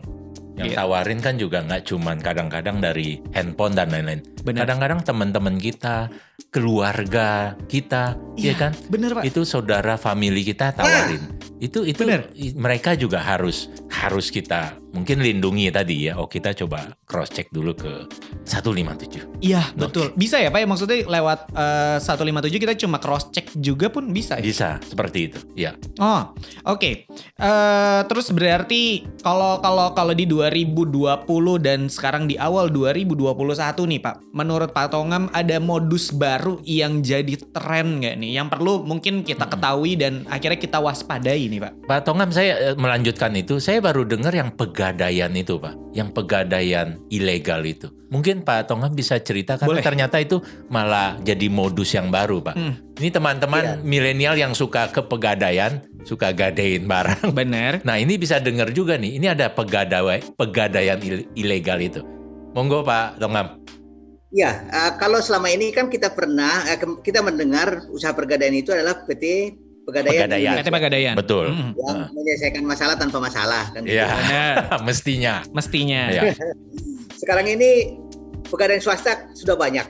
Speaker 2: Yang
Speaker 3: Iya.
Speaker 2: tawarin kan juga nggak cuman kadang-kadang dari handphone dan lain-lain. Kadang-kadang teman-teman kita, keluarga kita,
Speaker 3: Iya,
Speaker 2: ya kan?
Speaker 3: bener, Pak.
Speaker 2: Itu saudara family kita tawarin. Itu itu
Speaker 3: Bener.
Speaker 2: mereka juga harus harus kita mungkin lindungi tadi ya. Oh, kita coba cross check dulu ke 157.
Speaker 3: Iya, betul. Bisa ya Pak ya maksudnya lewat eh, 157 kita cuma cross check juga pun bisa ya?
Speaker 2: Bisa seperti itu. Ya.
Speaker 3: Oh, oke. Eh, terus berarti kalau kalau kalau di 2020 dan sekarang di awal 2021 nih Pak, menurut Pak Tongam ada modus baru yang jadi tren nggak nih? Yang perlu mungkin kita ketahui dan akhirnya kita waspadai nih Pak.
Speaker 2: Pak Tongam saya eh, melanjutkan itu, saya baru dengar yang pegadaian itu Pak, yang pegadaian ilegal itu. Mungkin Pak Tongam bisa cerita karena
Speaker 3: Boleh.
Speaker 2: ternyata itu malah jadi modus yang baru Pak.
Speaker 3: Hmm.
Speaker 2: Ini teman-teman milenial yang suka ke pegadaian, suka gadein barang.
Speaker 3: Bener.
Speaker 2: Nah ini bisa dengar juga nih, ini ada pegadaian, pegadaian il- ilegal itu. Monggo Pak Tongam.
Speaker 1: Ya, kalau selama ini kan kita pernah eh, kita mendengar usaha pergadaian itu adalah PT Pegadaian,
Speaker 2: Pegadaian.
Speaker 3: PT Pegadaian.
Speaker 2: Betul.
Speaker 3: Mm,
Speaker 1: yang menyelesaikan masalah tanpa masalah kan gitu.
Speaker 2: Iya,
Speaker 3: Bener.
Speaker 2: mestinya.
Speaker 3: Mestinya.
Speaker 2: Ya.
Speaker 1: Sekarang ini pegadaian swasta sudah banyak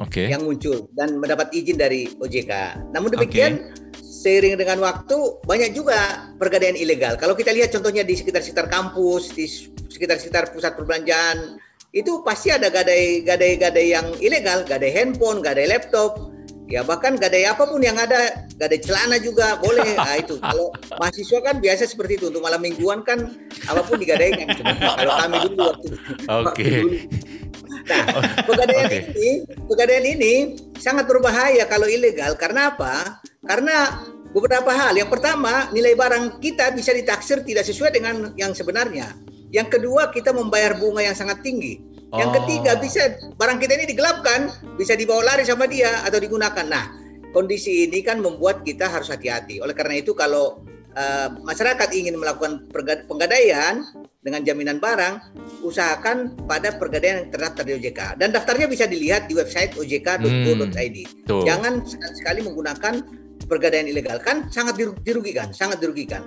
Speaker 2: Oke.
Speaker 1: yang muncul dan mendapat izin dari OJK. Namun demikian seiring dengan waktu banyak juga pergadaian ilegal. Kalau kita lihat contohnya di sekitar-sekitar kampus, di sekitar-sekitar pusat perbelanjaan, itu pasti ada gadai-gadai-gadai yang ilegal, gadai handphone, gadai laptop, ya bahkan gadai apa pun yang ada, gadai celana juga boleh. Nah itu kalau mahasiswa kan biasa seperti itu untuk malam mingguan kan apa pun digadaikan. kalau kami dulu waktu,
Speaker 2: Oke.
Speaker 1: dulu. Nah, pegadaian
Speaker 2: Oke.
Speaker 1: ini, pegadaian ini sangat berbahaya kalau ilegal. Karena apa? Karena beberapa hal. Yang pertama, nilai barang kita bisa ditaksir tidak sesuai dengan yang sebenarnya. Yang kedua, kita membayar bunga yang sangat tinggi. Yang
Speaker 2: Oh.
Speaker 1: ketiga, bisa barang kita ini digelapkan, bisa dibawa lari sama dia atau digunakan. Nah, kondisi ini kan membuat kita harus hati-hati. Oleh karena itu, kalau eh, masyarakat ingin melakukan penggadaian dengan jaminan barang, usahakan pada pergadaian yang terdaftar di OJK. Dan daftarnya bisa dilihat di website ojk.go.id.
Speaker 2: Tuh.
Speaker 1: Jangan sekali-sekali menggunakan pergadaian ilegal. Kan sangat diru- dirugikan, sangat dirugikan.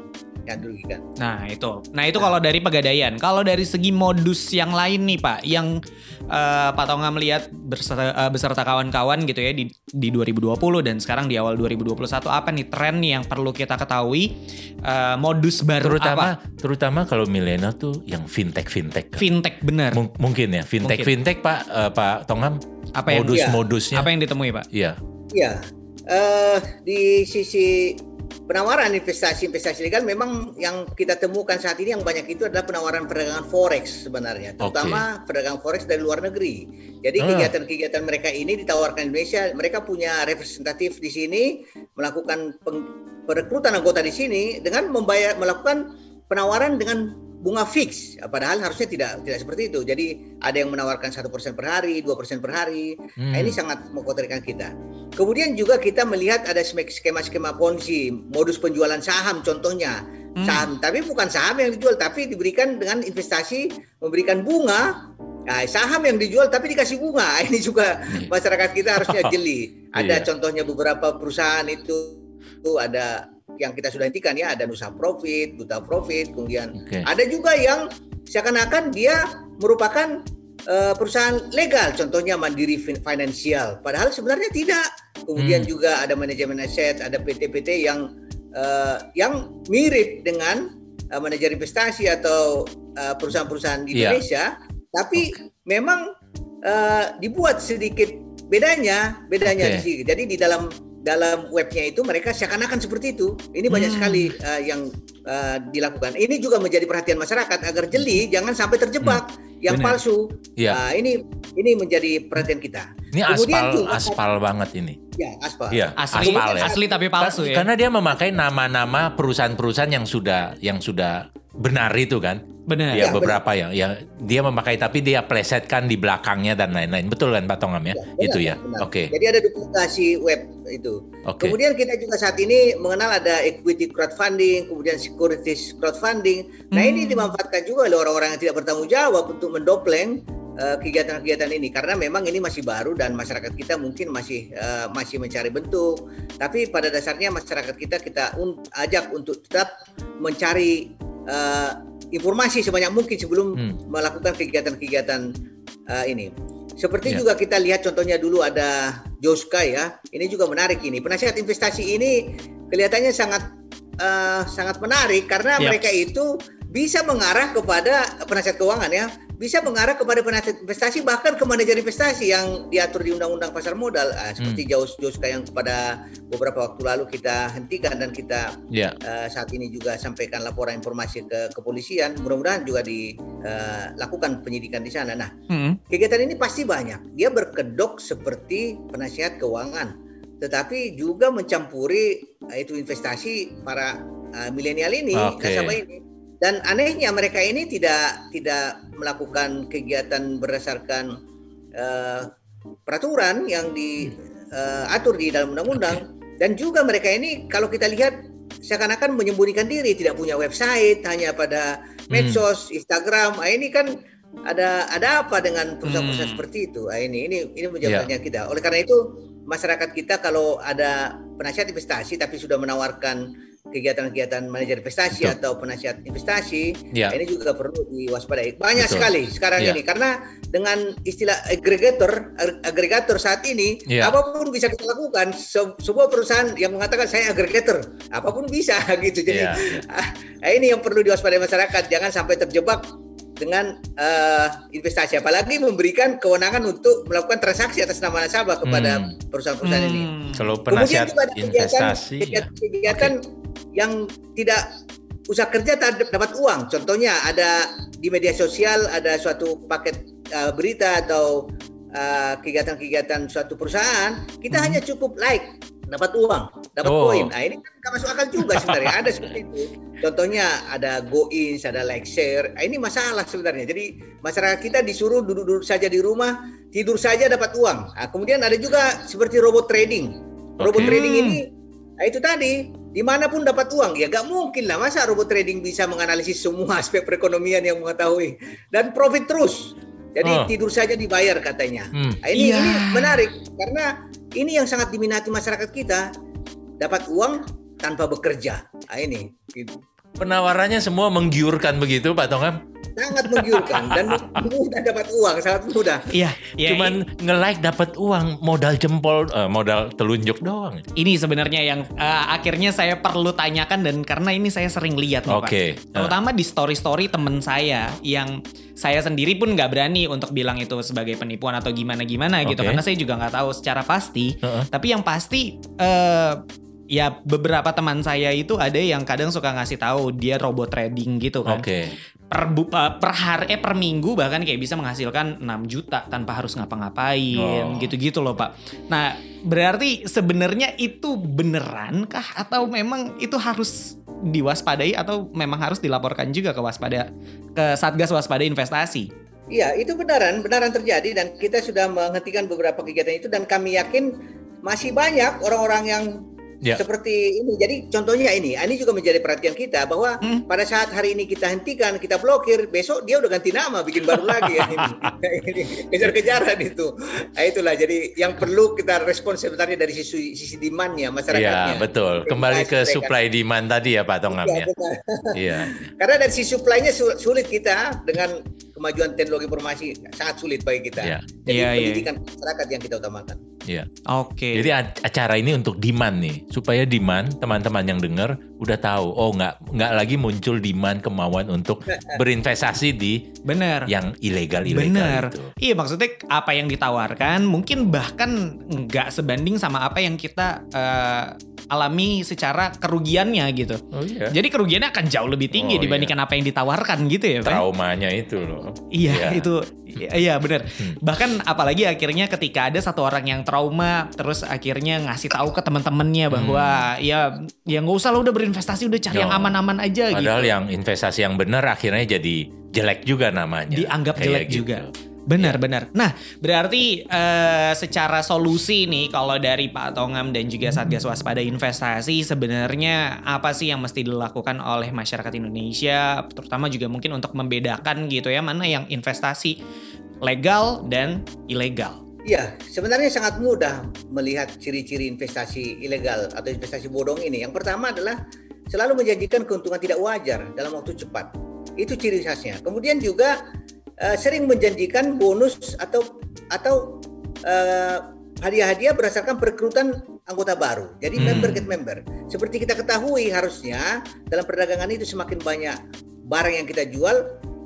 Speaker 1: Ya, dirugikan.
Speaker 3: Nah itu, nah itu kalau dari pegadaian. Kalau dari segi modus yang lain nih Pak, yang eh, Pak Tonga melihat beserta, eh, beserta kawan-kawan gitu ya di di 2020 dan sekarang di awal 2021 apa nih tren nih yang perlu kita ketahui eh, modus baru
Speaker 2: terutama
Speaker 3: apa?
Speaker 2: terutama kalau milenial tuh yang fintech fintech kan.
Speaker 3: Fintech bener.
Speaker 2: Mung- mungkin ya fintech
Speaker 3: Mungkin.
Speaker 2: fintech pak eh, pak Tongam
Speaker 3: Apa yang
Speaker 1: Iya.
Speaker 2: modus-modusnya
Speaker 3: apa yang ditemui Pak?
Speaker 2: iya
Speaker 1: Ya, eh, di sisi penawaran investasi-investasi legal memang yang kita temukan saat ini yang banyak itu adalah penawaran perdagangan forex sebenarnya, terutama perdagangan forex dari luar negeri. Jadi
Speaker 2: Ah.
Speaker 1: kegiatan-kegiatan mereka ini ditawarkan Indonesia, mereka punya representatif di sini melakukan perekrutan anggota di sini dengan membayar melakukan penawaran dengan bunga fix, padahal harusnya tidak tidak seperti itu. Jadi ada yang menawarkan satu persen per hari, dua persen per hari. Nah,
Speaker 2: Hmm.
Speaker 1: ini sangat mengkhawatirkan kita. Kemudian juga kita melihat ada skema-skema ponzi, modus penjualan saham contohnya.
Speaker 3: Hmm.
Speaker 1: Saham, tapi bukan saham yang dijual, tapi diberikan dengan investasi, memberikan bunga. Nah, saham yang dijual tapi dikasih bunga. Ini juga
Speaker 2: Iya.
Speaker 1: masyarakat kita harusnya jeli. Ada
Speaker 2: Iya.
Speaker 1: contohnya beberapa perusahaan itu, itu ada yang kita sudah hentikan ya, ada Nusa Profit, Duta Profit, kemudian
Speaker 2: Oke.
Speaker 1: ada juga yang seakan-akan dia merupakan eh, perusahaan legal, contohnya Mandiri Fin- Financial. Padahal sebenarnya tidak. Kemudian
Speaker 2: Hmm.
Speaker 1: juga ada manajemen aset, ada PT-PT yang eh, yang mirip dengan eh, manajer investasi atau perusahaan-perusahaan di
Speaker 2: Iya.
Speaker 1: Indonesia, tapi memang eh, dibuat sedikit bedanya, bedanya
Speaker 2: Oke.
Speaker 1: di sini. Jadi di dalam dalam webnya itu mereka seakan-akan seperti itu. Ini banyak
Speaker 3: Hmm.
Speaker 1: sekali uh, yang uh, dilakukan. Ini juga menjadi perhatian masyarakat agar jeli, jangan sampai terjebak yang
Speaker 3: Benar.
Speaker 1: palsu.
Speaker 2: Iya.
Speaker 1: Uh, ini ini menjadi perhatian kita.
Speaker 2: ini
Speaker 1: kemudian
Speaker 2: aspal
Speaker 1: juga-
Speaker 2: aspal banget ini
Speaker 1: Ya, aspal.
Speaker 2: iya
Speaker 3: Asli,
Speaker 2: aspal ya
Speaker 3: asli tapi palsu
Speaker 2: Ka-
Speaker 3: ya.
Speaker 2: karena dia memakai nama-nama perusahaan-perusahaan yang sudah yang sudah benar itu kan
Speaker 3: Benar.
Speaker 2: Ya,
Speaker 1: Ya,
Speaker 2: beberapa yang ya dia memakai tapi dia plesetkan di belakangnya dan lain-lain. Betul kan Pak Tongam ya?
Speaker 1: benar,
Speaker 2: itu ya.
Speaker 1: benar.
Speaker 2: Oke.
Speaker 1: Jadi ada duplikasi web itu.
Speaker 2: Oke.
Speaker 1: Kemudian kita juga saat ini mengenal ada equity crowdfunding, kemudian securities crowdfunding. Nah ini
Speaker 3: Hmm.
Speaker 1: dimanfaatkan juga oleh orang-orang yang tidak bertanggung jawab untuk mendopleng eh, kegiatan-kegiatan ini karena memang ini masih baru dan masyarakat kita mungkin masih eh, masih mencari bentuk. Tapi pada dasarnya masyarakat kita kita un- ajak untuk tetap mencari eh, informasi sebanyak mungkin sebelum
Speaker 2: Hmm.
Speaker 1: melakukan kegiatan-kegiatan eh, ini. Seperti
Speaker 2: Ya.
Speaker 1: juga kita lihat contohnya dulu ada Joska ya. Ini juga menarik ini. Penasihat investasi ini kelihatannya sangat eh, sangat menarik karena
Speaker 3: Yap.
Speaker 1: mereka itu bisa mengarah kepada penasihat keuangan ya, bisa mengarah kepada penasihat investasi bahkan ke manajer investasi yang diatur di Undang-Undang Pasar Modal Ah, seperti Jaus Joska yang pada beberapa waktu lalu kita hentikan dan kita
Speaker 2: Ya.
Speaker 1: eh, saat ini juga sampaikan laporan informasi ke kepolisian. Mudah-mudahan juga dilakukan penyidikan di sana. Nah,
Speaker 3: Hmm.
Speaker 1: Kegiatan ini pasti banyak. Dia berkedok seperti penasihat keuangan, tetapi juga mencampuri uh, itu investasi para uh, milenial ini,
Speaker 2: Oke.
Speaker 1: nasabah ini. Dan anehnya mereka ini tidak tidak melakukan kegiatan berdasarkan uh, peraturan yang diatur di dalam undang-undang. Dan juga mereka ini kalau kita lihat seakan-akan menyembunyikan diri, tidak punya website, hanya pada medsos, Instagram. Ah, ini kan ada ada apa dengan perusahaan-perusahaan
Speaker 3: Hmm.
Speaker 1: seperti itu? Ah, ini ini ini menjadi
Speaker 2: Ya.
Speaker 1: pertanyaan kita. Oleh karena itu masyarakat kita kalau ada penasihat investasi tapi sudah menawarkan kegiatan-kegiatan manajer investasi
Speaker 2: Betul.
Speaker 1: atau penasihat investasi,
Speaker 2: Ya.
Speaker 1: ini juga perlu diwaspadai. Banyak
Speaker 2: Betul.
Speaker 1: sekali sekarang
Speaker 2: Ya.
Speaker 1: ini karena dengan istilah agregator ag- agregator saat ini
Speaker 2: Ya.
Speaker 1: apa pun bisa kita lakukan. Se- sebuah perusahaan yang mengatakan saya agregator, apa pun bisa gitu. Jadi
Speaker 2: Ya, ya.
Speaker 1: ah, ini yang perlu diwaspadai masyarakat. Jangan sampai terjebak dengan eh, investasi apalagi memberikan kewenangan untuk melakukan transaksi atas nama nasabah kepada
Speaker 2: Hmm.
Speaker 1: perusahaan-perusahaan ini.
Speaker 3: Hmm.
Speaker 2: Kalau
Speaker 1: Kemudian
Speaker 2: penasihat
Speaker 1: juga ada kegiatan,
Speaker 2: investasi ya.
Speaker 1: kegiatan, kegiatan yang tidak usaha kerja dapat uang. Contohnya ada di media sosial ada suatu paket uh, berita atau uh, kegiatan-kegiatan suatu perusahaan, kita
Speaker 3: Hmm.
Speaker 1: hanya cukup like dapat uang, dapat
Speaker 2: Oh.
Speaker 1: poin. Nah ini kan nggak masuk akal juga sebenarnya. ada seperti itu. Contohnya ada go-ins, ada like share. Nah, ini masalah sebenarnya. Jadi masyarakat kita disuruh duduk-duduk saja di rumah, tidur saja dapat uang. Nah, kemudian ada juga seperti robot trading. Robot
Speaker 2: Oke.
Speaker 1: trading ini, nah itu tadi di mana pun dapat uang ya gak mungkin lah masa robot trading bisa menganalisis semua aspek perekonomian yang mengetahui dan profit terus. Jadi
Speaker 2: Oh.
Speaker 1: tidur saja dibayar katanya.
Speaker 2: Hmm.
Speaker 1: Nah, ini,
Speaker 3: Iya.
Speaker 1: ini menarik karena ini yang sangat diminati masyarakat kita dapat uang tanpa bekerja. Nah, ini gitu.
Speaker 2: Penawarannya semua menggiurkan begitu Pak Tongam.
Speaker 1: Sangat menggiurkan dan mudah dapat uang sangat mudah.
Speaker 3: Iya, ya,
Speaker 2: Cuman nge-like dapat uang modal jempol eh, modal telunjuk doang.
Speaker 3: ini sebenarnya yang eh, akhirnya saya perlu tanyakan dan karena ini saya sering lihat nih Pak.
Speaker 2: Oke.
Speaker 3: Terutama di story-story temen saya yang saya sendiri pun nggak berani untuk bilang itu sebagai penipuan atau gimana-gimana gitu
Speaker 2: Oke.
Speaker 3: karena saya juga nggak tahu secara pasti.
Speaker 2: Heeh.
Speaker 3: Tapi yang pasti eh ya beberapa teman saya itu ada yang kadang suka ngasih tahu dia robot trading gitu kan.
Speaker 2: Oke.
Speaker 3: Per, bu- eh, per hari eh per minggu bahkan kayak bisa menghasilkan 6 juta tanpa harus ngapa-ngapain
Speaker 2: Oh.
Speaker 3: gitu-gitu loh Pak. Nah, berarti sebenarnya itu beneran kah atau memang itu harus diwaspadai atau memang harus dilaporkan juga ke waspada ke Satgas Waspada Investasi?
Speaker 1: Iya, itu benaran, benaran terjadi dan kita sudah menghentikan beberapa kegiatan itu dan kami yakin masih banyak orang-orang yang
Speaker 2: Ya.
Speaker 1: seperti ini. Jadi contohnya ini, ini juga menjadi perhatian kita bahwa
Speaker 3: Hmm.
Speaker 1: pada saat hari ini kita hentikan, kita blokir, besok dia udah ganti nama, bikin baru lagi. ya, Kejar-kejaran itu. Nah, itulah jadi yang perlu kita respon sebenarnya dari sisi sisi demand-nya masyarakatnya.
Speaker 2: Iya, betul. Kembali ke supply demand tadi ya Pak Tongam
Speaker 1: Iya,
Speaker 2: ya. Iya.
Speaker 1: Karena dari sisi supply-nya su- sulit kita dengan kemajuan teknologi informasi sangat sulit bagi kita.
Speaker 2: Iya.
Speaker 1: Jadi
Speaker 3: Iya, iya.
Speaker 1: pendidikan masyarakat yang kita utamakan.
Speaker 2: Iya.
Speaker 3: Oke.
Speaker 2: Jadi a- acara ini untuk demand nih, supaya demand teman-teman yang dengar udah tahu, oh nggak nggak lagi muncul demand kemauan untuk berinvestasi di
Speaker 3: Bener.
Speaker 2: yang ilegal
Speaker 3: Bener.
Speaker 2: ilegal itu.
Speaker 3: Iya maksudnya apa yang ditawarkan mungkin bahkan nggak sebanding sama apa yang kita eh, alami secara kerugiannya gitu.
Speaker 2: Oh iya.
Speaker 3: Jadi kerugiannya akan jauh lebih tinggi
Speaker 2: Oh,
Speaker 3: dibandingkan apa yang ditawarkan gitu ya, Pak?
Speaker 2: Traumanya itu loh.
Speaker 3: Iya,
Speaker 2: Iya.
Speaker 3: itu Iya bener. Bahkan apalagi akhirnya ketika ada satu orang yang trauma, terus akhirnya ngasih tahu ke teman-temannya bahwa ya ya nggak usah lo udah berinvestasi, udah cari
Speaker 2: No.
Speaker 3: yang aman-aman aja
Speaker 2: Padahal
Speaker 3: gitu.
Speaker 2: yang investasi yang benar akhirnya jadi jelek juga namanya.
Speaker 3: Dianggap
Speaker 2: Kayak
Speaker 3: jelek
Speaker 2: gitu.
Speaker 3: juga. Benar, benar. Nah, berarti eh, secara solusi nih, kalau dari Pak Tongam dan juga Satgas Waspada Investasi, sebenarnya apa sih yang mesti dilakukan oleh masyarakat Indonesia, terutama juga mungkin untuk membedakan gitu ya, mana yang investasi legal dan ilegal.
Speaker 1: Iya, sebenarnya sangat mudah melihat ciri-ciri investasi ilegal atau investasi bodong ini. Yang pertama adalah selalu menjanjikan keuntungan tidak wajar dalam waktu cepat. Itu ciri khasnya. Kemudian juga eh, sering menjanjikan bonus atau atau eh, hadiah-hadiah berdasarkan perekrutan anggota baru. Jadi
Speaker 2: Hmm.
Speaker 1: member get member. Seperti kita ketahui harusnya dalam perdagangan itu semakin banyak barang yang kita jual,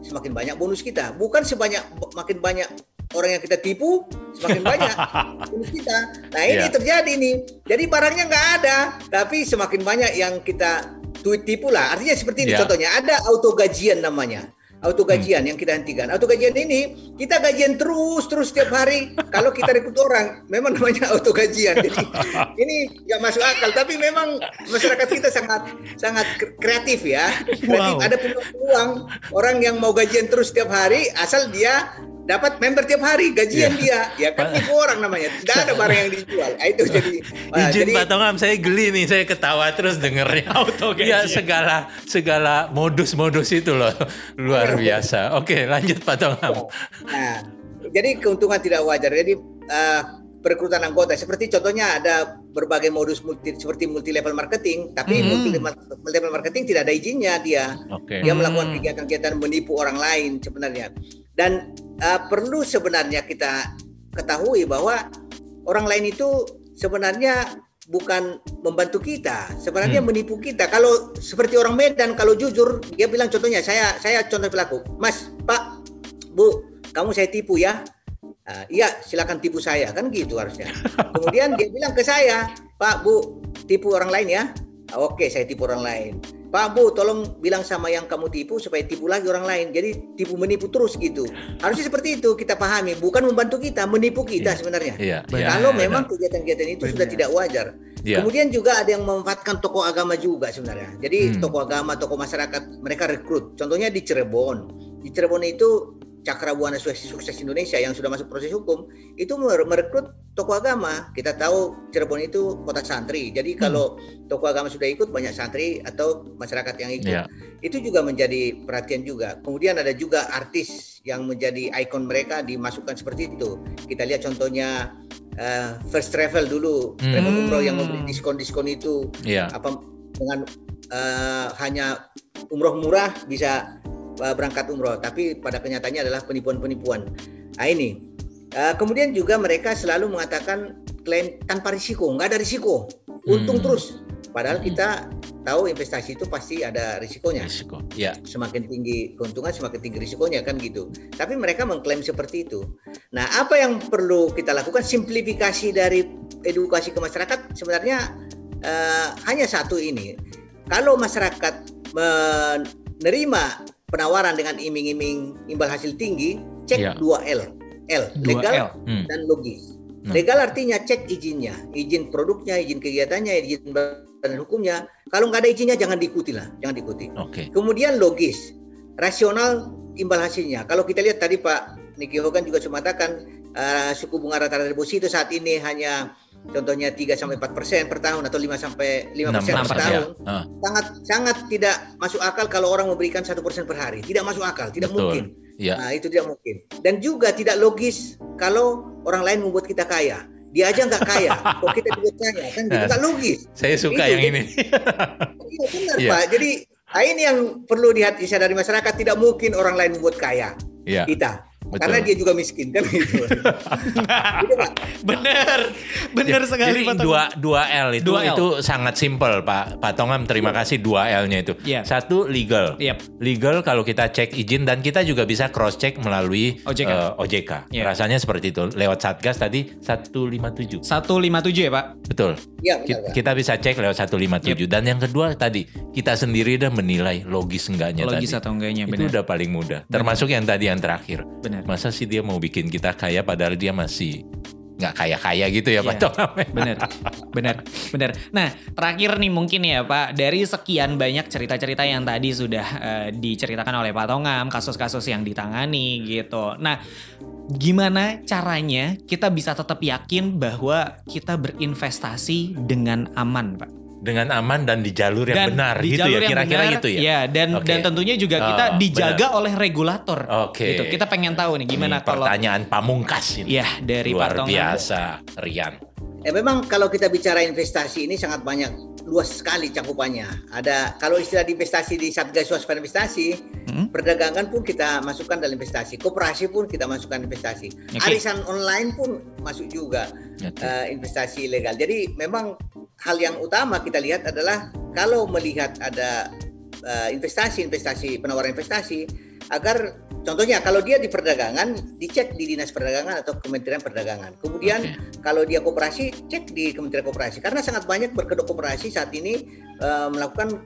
Speaker 1: semakin banyak bonus kita. Bukan sebanyak makin banyak orang yang kita tipu, semakin banyak bonus kita. Nah ini
Speaker 2: Iya.
Speaker 1: terjadi nih. Jadi barangnya nggak ada, tapi semakin banyak yang kita tu- tipu lah. Artinya seperti ini
Speaker 2: Iya.
Speaker 1: contohnya ada auto gajian namanya. Auto gajian yang kita hentikan. Auto gajian ini kita gajian terus terus setiap hari. Kalau kita rekrut orang, memang namanya auto gajian. Jadi ini nggak masuk akal. Tapi memang masyarakat kita sangat sangat kre- kreatif ya. Kreatif.
Speaker 3: Wow.
Speaker 1: Ada peluang orang yang mau gajian terus setiap hari, asal dia dapat member tiap hari gajian dia. Ya kan tipu orang namanya. Tidak ada barang yang dijual. Nah, itu jadi.
Speaker 2: Izin
Speaker 1: jadi
Speaker 2: Pak Tongam, saya geli nih, saya ketawa terus dengernya.
Speaker 3: Auto
Speaker 2: Iya,
Speaker 3: gajian.
Speaker 2: segala segala modus-modus itu loh luar biasa. Oke, lanjut Pak Tongam.
Speaker 1: Nah, jadi keuntungan tidak wajar. Jadi eh, perekrutan anggota seperti contohnya ada berbagai modus multi seperti multi level marketing, tapi
Speaker 3: Hmm.
Speaker 1: multi level marketing tidak ada izinnya dia.
Speaker 2: Oke.
Speaker 1: Dia
Speaker 3: Hmm.
Speaker 1: melakukan kegiatan-kegiatan menipu orang lain sebenarnya. Dan eh, perlu sebenarnya kita ketahui bahwa orang lain itu sebenarnya bukan membantu kita, sebenarnya
Speaker 2: Hmm.
Speaker 1: menipu kita. Kalau seperti orang Medan kalau jujur dia bilang contohnya saya saya contoh pelaku, Mas, Pak, Bu, kamu saya tipu ya. Ah, iya, silakan tipu saya kan gitu harusnya. Kemudian dia bilang ke saya, Pak, Bu, tipu orang lain ya. Ah, Oke, saya tipu orang lain. Pak Bu, tolong bilang sama yang kamu tipu supaya tipu lagi orang lain. Jadi tipu menipu terus gitu. Harusnya seperti itu kita pahami, bukan membantu kita, menipu kita
Speaker 2: Iya.
Speaker 1: sebenarnya.
Speaker 2: Iya.
Speaker 3: Benar.
Speaker 2: iya,
Speaker 1: Kalau
Speaker 2: benar.
Speaker 1: memang kegiatan-kegiatan itu
Speaker 3: Benar.
Speaker 1: sudah tidak wajar.
Speaker 2: Iya.
Speaker 1: Kemudian juga ada yang memanfaatkan tokoh agama juga sebenarnya. Jadi
Speaker 2: Hmm.
Speaker 1: tokoh agama, tokoh masyarakat mereka rekrut. Contohnya di Cirebon. Di Cirebon itu Cakra Buana Sukses, Sukses Indonesia yang sudah masuk proses hukum itu mer- merekrut tokoh agama. Kita tahu Cirebon itu kota santri. Jadi kalau tokoh agama sudah ikut banyak santri atau masyarakat yang ikut.
Speaker 2: Iya.
Speaker 1: Itu juga menjadi perhatian juga. Kemudian ada juga artis yang menjadi ikon mereka dimasukkan seperti itu. Kita lihat contohnya eh, First Travel dulu,
Speaker 2: Hmm.
Speaker 1: travel umroh yang memberi diskon-diskon itu
Speaker 2: Iya.
Speaker 1: apa dengan eh, hanya umroh murah bisa berangkat umroh, tapi pada kenyataannya adalah penipuan-penipuan. Nah ini. Eh, kemudian juga mereka selalu mengatakan klaim tanpa risiko, nggak ada risiko, untung
Speaker 2: Hmm.
Speaker 1: terus. Padahal kita tahu investasi itu pasti ada risikonya.
Speaker 2: Risiko. Iya.
Speaker 1: Semakin tinggi keuntungan, semakin tinggi risikonya kan gitu. Tapi mereka mengklaim seperti itu. Nah, apa yang perlu kita lakukan? Simplifikasi dari edukasi ke masyarakat sebenarnya eh, hanya satu ini. Kalau masyarakat menerima penawaran dengan iming-iming imbal hasil tinggi, cek
Speaker 2: Iya.
Speaker 1: 2L. L,
Speaker 3: Dua
Speaker 1: legal
Speaker 3: L.
Speaker 2: Hmm.
Speaker 1: dan logis.
Speaker 2: Hmm.
Speaker 1: Legal artinya cek izinnya, izin produknya, izin kegiatannya, izin badan hukumnya. Kalau nggak ada izinnya jangan diikuti lah, jangan diikuti.
Speaker 2: Oke.
Speaker 1: Kemudian logis, rasional imbal hasilnya. Kalau kita lihat tadi Pak Niki Hogan juga sudah mengatakan eh, suku bunga rata-rata deposito saat ini hanya contohnya 3 sampai 4 persen per tahun atau 5 sampai 5 persen per
Speaker 3: 6%,
Speaker 1: tahun.
Speaker 2: Ah,
Speaker 1: Sangat sangat tidak masuk akal kalau orang memberikan satu persen per hari. Tidak masuk akal, tidak
Speaker 2: Betul.
Speaker 1: mungkin.
Speaker 2: Iya.
Speaker 1: Nah, itu tidak mungkin. Dan juga tidak logis kalau orang lain membuat kita kaya. Dia aja nggak kaya, kok kita dibuat kaya kan
Speaker 2: Nah,
Speaker 1: nggak logis.
Speaker 2: Saya suka
Speaker 1: Itu,
Speaker 2: yang ini.
Speaker 1: Iya benar
Speaker 2: Iya.
Speaker 1: Pak. Jadi nah, ini yang perlu disadari masyarakat tidak mungkin orang lain membuat kaya
Speaker 2: Iya.
Speaker 1: kita.
Speaker 2: Betul.
Speaker 1: Karena dia juga miskin kan gitu. Gitu.
Speaker 3: Bener, bener sekali
Speaker 2: Jadi
Speaker 3: Pak Tongam.
Speaker 2: dua dua L itu
Speaker 3: Dua L.
Speaker 2: itu sangat simpel Pak Pak Tongam terima kasih dua L-nya itu.
Speaker 3: Iya.
Speaker 2: Satu legal.
Speaker 3: Yep.
Speaker 2: Legal kalau kita cek izin dan kita juga bisa cross check melalui
Speaker 3: OJK.
Speaker 2: eh, OJK.
Speaker 3: Iya.
Speaker 2: Rasanya seperti itu lewat Satgas tadi 157.
Speaker 3: 157 ya Pak?
Speaker 2: Betul.
Speaker 1: Iya,
Speaker 2: Ki-
Speaker 1: benar, Pak.
Speaker 2: Kita bisa cek lewat 157 dan yang kedua tadi kita sendiri udah menilai logis enggaknya
Speaker 3: Logis
Speaker 2: tadi.
Speaker 3: atau enggaknya
Speaker 2: Itu
Speaker 3: benar.
Speaker 2: udah paling mudah. Termasuk yang tadi yang terakhir.
Speaker 3: Benar. Benar.
Speaker 2: Masa sih dia mau bikin kita kaya padahal dia masih nggak kaya-kaya gitu ya Pak
Speaker 3: Iya.
Speaker 2: Tongam?
Speaker 3: Bener, bener, bener. Nah, terakhir nih mungkin ya Pak, dari sekian banyak cerita-cerita yang tadi sudah eh, diceritakan oleh Pak Tongam, kasus-kasus yang ditangani gitu. Nah, gimana caranya kita bisa tetap yakin bahwa kita berinvestasi dengan aman, Pak?
Speaker 2: Dengan aman dan di jalur yang benar
Speaker 3: di
Speaker 2: gitu
Speaker 3: jalur
Speaker 2: ya kira-kira
Speaker 3: benar,
Speaker 2: gitu ya.
Speaker 3: Iya, dan
Speaker 2: Oke.
Speaker 3: dan tentunya juga kita
Speaker 2: Oh,
Speaker 3: dijaga oleh regulator.
Speaker 2: Oke.
Speaker 3: Gitu. Kita pengen tahu nih gimana
Speaker 2: Ini
Speaker 3: kalau
Speaker 2: pertanyaan pamungkas ini.
Speaker 3: ya dari
Speaker 2: Luar
Speaker 3: Pak Tongam.
Speaker 2: biasa, Rian.
Speaker 1: Eh, memang kalau kita bicara investasi ini sangat banyak luas sekali cakupannya. Ada kalau istilah di investasi di Satgas Waspada Investasi,
Speaker 3: Hmm?
Speaker 1: perdagangan pun kita masukkan dalam investasi, koperasi pun kita masukkan investasi,
Speaker 3: Oke.
Speaker 1: arisan online pun masuk juga
Speaker 2: Oke.
Speaker 1: eh, investasi ilegal. Jadi memang hal yang utama kita lihat adalah kalau melihat ada eh, investasi-investasi penawaran investasi agar contohnya kalau dia di perdagangan dicek di dinas perdagangan atau kementerian perdagangan. Kemudian
Speaker 2: Oke.
Speaker 1: kalau dia koperasi cek di kementerian koperasi karena sangat banyak berkedok koperasi saat ini eh, melakukan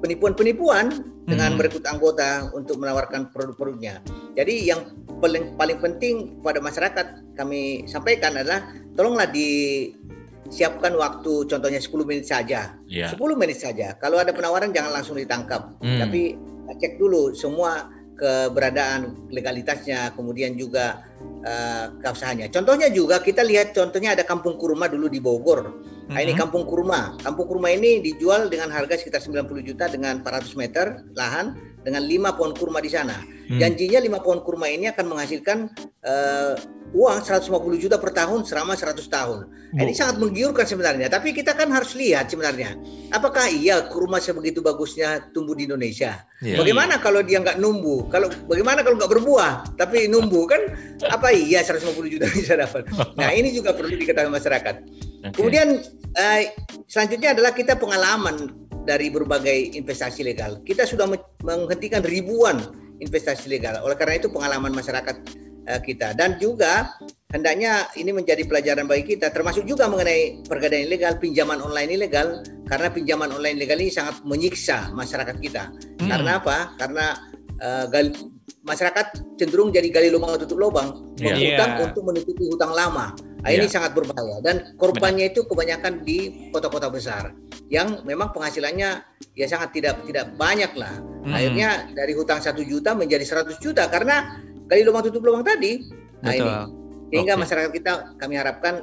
Speaker 1: penipuan-penipuan dengan
Speaker 3: Hmm.
Speaker 1: merekrut anggota untuk menawarkan produk-produknya. Jadi yang paling paling penting pada masyarakat kami sampaikan adalah tolonglah disiapkan waktu contohnya 10 menit saja.
Speaker 2: Ya.
Speaker 1: 10 menit saja. Kalau ada penawaran jangan langsung ditangkap,
Speaker 2: Hmm.
Speaker 1: tapi cek dulu semua keberadaan legalitasnya, kemudian juga eh, keabsahannya. Contohnya juga kita lihat contohnya ada kampung kurma dulu di Bogor. Nah, ini kampung kurma. Kampung kurma ini dijual dengan harga sekitar 90 juta dengan 400 meter lahan dengan 5 pohon kurma di sana.
Speaker 2: Hmm.
Speaker 1: Janjinya 5 pohon kurma ini akan menghasilkan eh, uang 150 juta per tahun selama 100 tahun. Nah, Ini sangat menggiurkan sebenarnya, tapi kita kan harus lihat sebenarnya apakah iya kurma sebegitu bagusnya tumbuh di Indonesia?
Speaker 2: Iya.
Speaker 1: Bagaimana kalau dia nggak numbuh? Kalau bagaimana kalau nggak berbuah tapi numbuh kan apa iya 150 juta bisa dapat? Nah, ini juga perlu diketahui masyarakat.
Speaker 2: Oke.
Speaker 1: Kemudian eh, selanjutnya adalah kita pengalaman dari berbagai investasi legal. Kita sudah me- menghentikan ribuan investasi legal. Oleh karena itu pengalaman masyarakat eh, kita dan juga hendaknya ini menjadi pelajaran bagi kita termasuk juga mengenai pergadaian ilegal, pinjaman online ilegal karena pinjaman online ilegal ini sangat menyiksa masyarakat kita.
Speaker 3: Hmm.
Speaker 1: Karena apa? Karena eh, gal- masyarakat cenderung jadi gali lubang tutup lubang,
Speaker 2: Iya.
Speaker 1: menghutang
Speaker 3: Iya.
Speaker 1: untuk menutupi hutang lama. Nah, ini
Speaker 2: Iya.
Speaker 1: sangat berbahaya dan korbannya itu kebanyakan di kota-kota besar yang memang penghasilannya ya sangat tidak tidak banyak lah.
Speaker 3: Hmm.
Speaker 1: Akhirnya dari hutang satu juta menjadi 100 juta karena gali lubang tutup lubang tadi. Nah
Speaker 3: Betul.
Speaker 1: ini sehingga
Speaker 2: Oke.
Speaker 1: masyarakat kita kami harapkan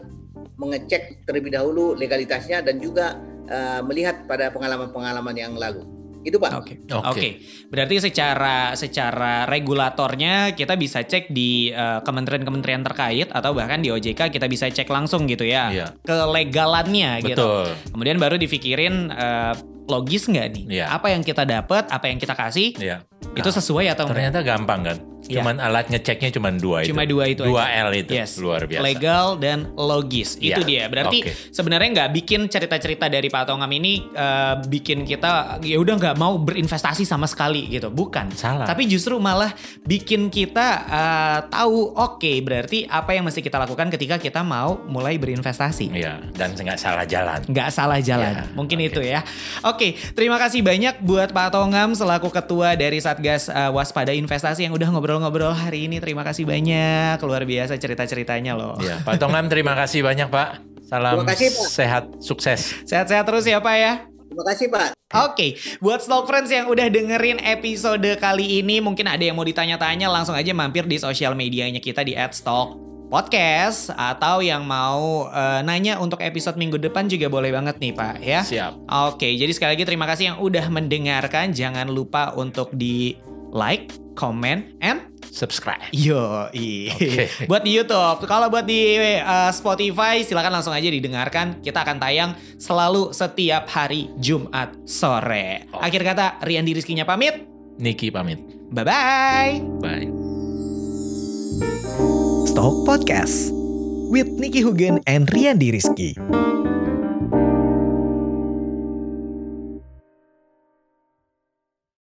Speaker 1: mengecek terlebih dahulu legalitasnya dan juga eh, melihat pada pengalaman-pengalaman yang lalu. Itu Pak.
Speaker 3: Oke.
Speaker 2: Oke.
Speaker 3: Oke. Berarti secara secara regulatornya kita bisa cek di eh, kementerian-kementerian terkait atau bahkan di OJK kita bisa cek langsung gitu ya.
Speaker 2: Iya.
Speaker 3: Kelegalannya gitu.
Speaker 2: Betul.
Speaker 3: Kemudian baru dipikirin eh, logis nggak nih?
Speaker 2: Iya.
Speaker 3: Apa yang kita dapat, apa yang kita kasih
Speaker 2: Iya.
Speaker 3: itu sesuai atau enggak?
Speaker 2: Ternyata gampang kan?
Speaker 3: Iya.
Speaker 2: Cuman alat ngeceknya cuma dua itu.
Speaker 3: Cuma dua itu
Speaker 2: Dua
Speaker 3: aja.
Speaker 2: L itu.
Speaker 3: Yes.
Speaker 2: Luar biasa.
Speaker 3: Legal dan logis. Itu dia.
Speaker 2: Iya.
Speaker 3: Berarti
Speaker 2: Oke.
Speaker 3: sebenarnya nggak bikin cerita-cerita dari Pak Tongam ini eh, bikin kita ya udah nggak mau berinvestasi sama sekali gitu. Bukan.
Speaker 2: Salah.
Speaker 3: Tapi justru malah bikin kita eh, tahu oke berarti apa yang mesti kita lakukan ketika kita mau mulai berinvestasi.
Speaker 2: Iya. Dan nggak salah jalan.
Speaker 3: nggak salah jalan.
Speaker 2: Ya,
Speaker 3: Mungkin
Speaker 2: oke.
Speaker 3: itu ya. Oke, terima kasih banyak buat Pak Tongam selaku ketua dari Satgas uh, Waspada Investasi yang udah ngobrol-ngobrol hari ini. Terima kasih banyak. Luar biasa cerita-ceritanya loh.
Speaker 2: Iya. Pak Tongam terima kasih banyak Pak. Salam
Speaker 1: Terima kasih, Pak.
Speaker 2: sehat, sukses.
Speaker 3: Sehat-sehat terus ya Pak ya.
Speaker 1: Terima kasih Pak.
Speaker 3: Oke, buat Stock Friends yang udah dengerin episode kali ini, mungkin ada yang mau ditanya-tanya, langsung aja mampir di sosial medianya kita di @stock podcast atau yang mau eh, nanya untuk episode minggu depan juga boleh banget nih Pak ya.
Speaker 2: Siap.
Speaker 3: Oke, jadi sekali lagi terima kasih yang udah mendengarkan. Jangan lupa untuk di like, comment, and
Speaker 2: Subscribe.
Speaker 3: yo
Speaker 2: Oke.
Speaker 3: buat di YouTube. Kalau buat di uh, Spotify silakan langsung aja didengarkan. Kita akan tayang selalu setiap hari Jumat sore.
Speaker 2: Oke.
Speaker 3: Akhir kata Rian Rizkinya pamit.
Speaker 2: Niki pamit.
Speaker 3: Bye bye.
Speaker 2: Bye.
Speaker 4: Stock Podcast with Nicky Hugen and Rian Rizky.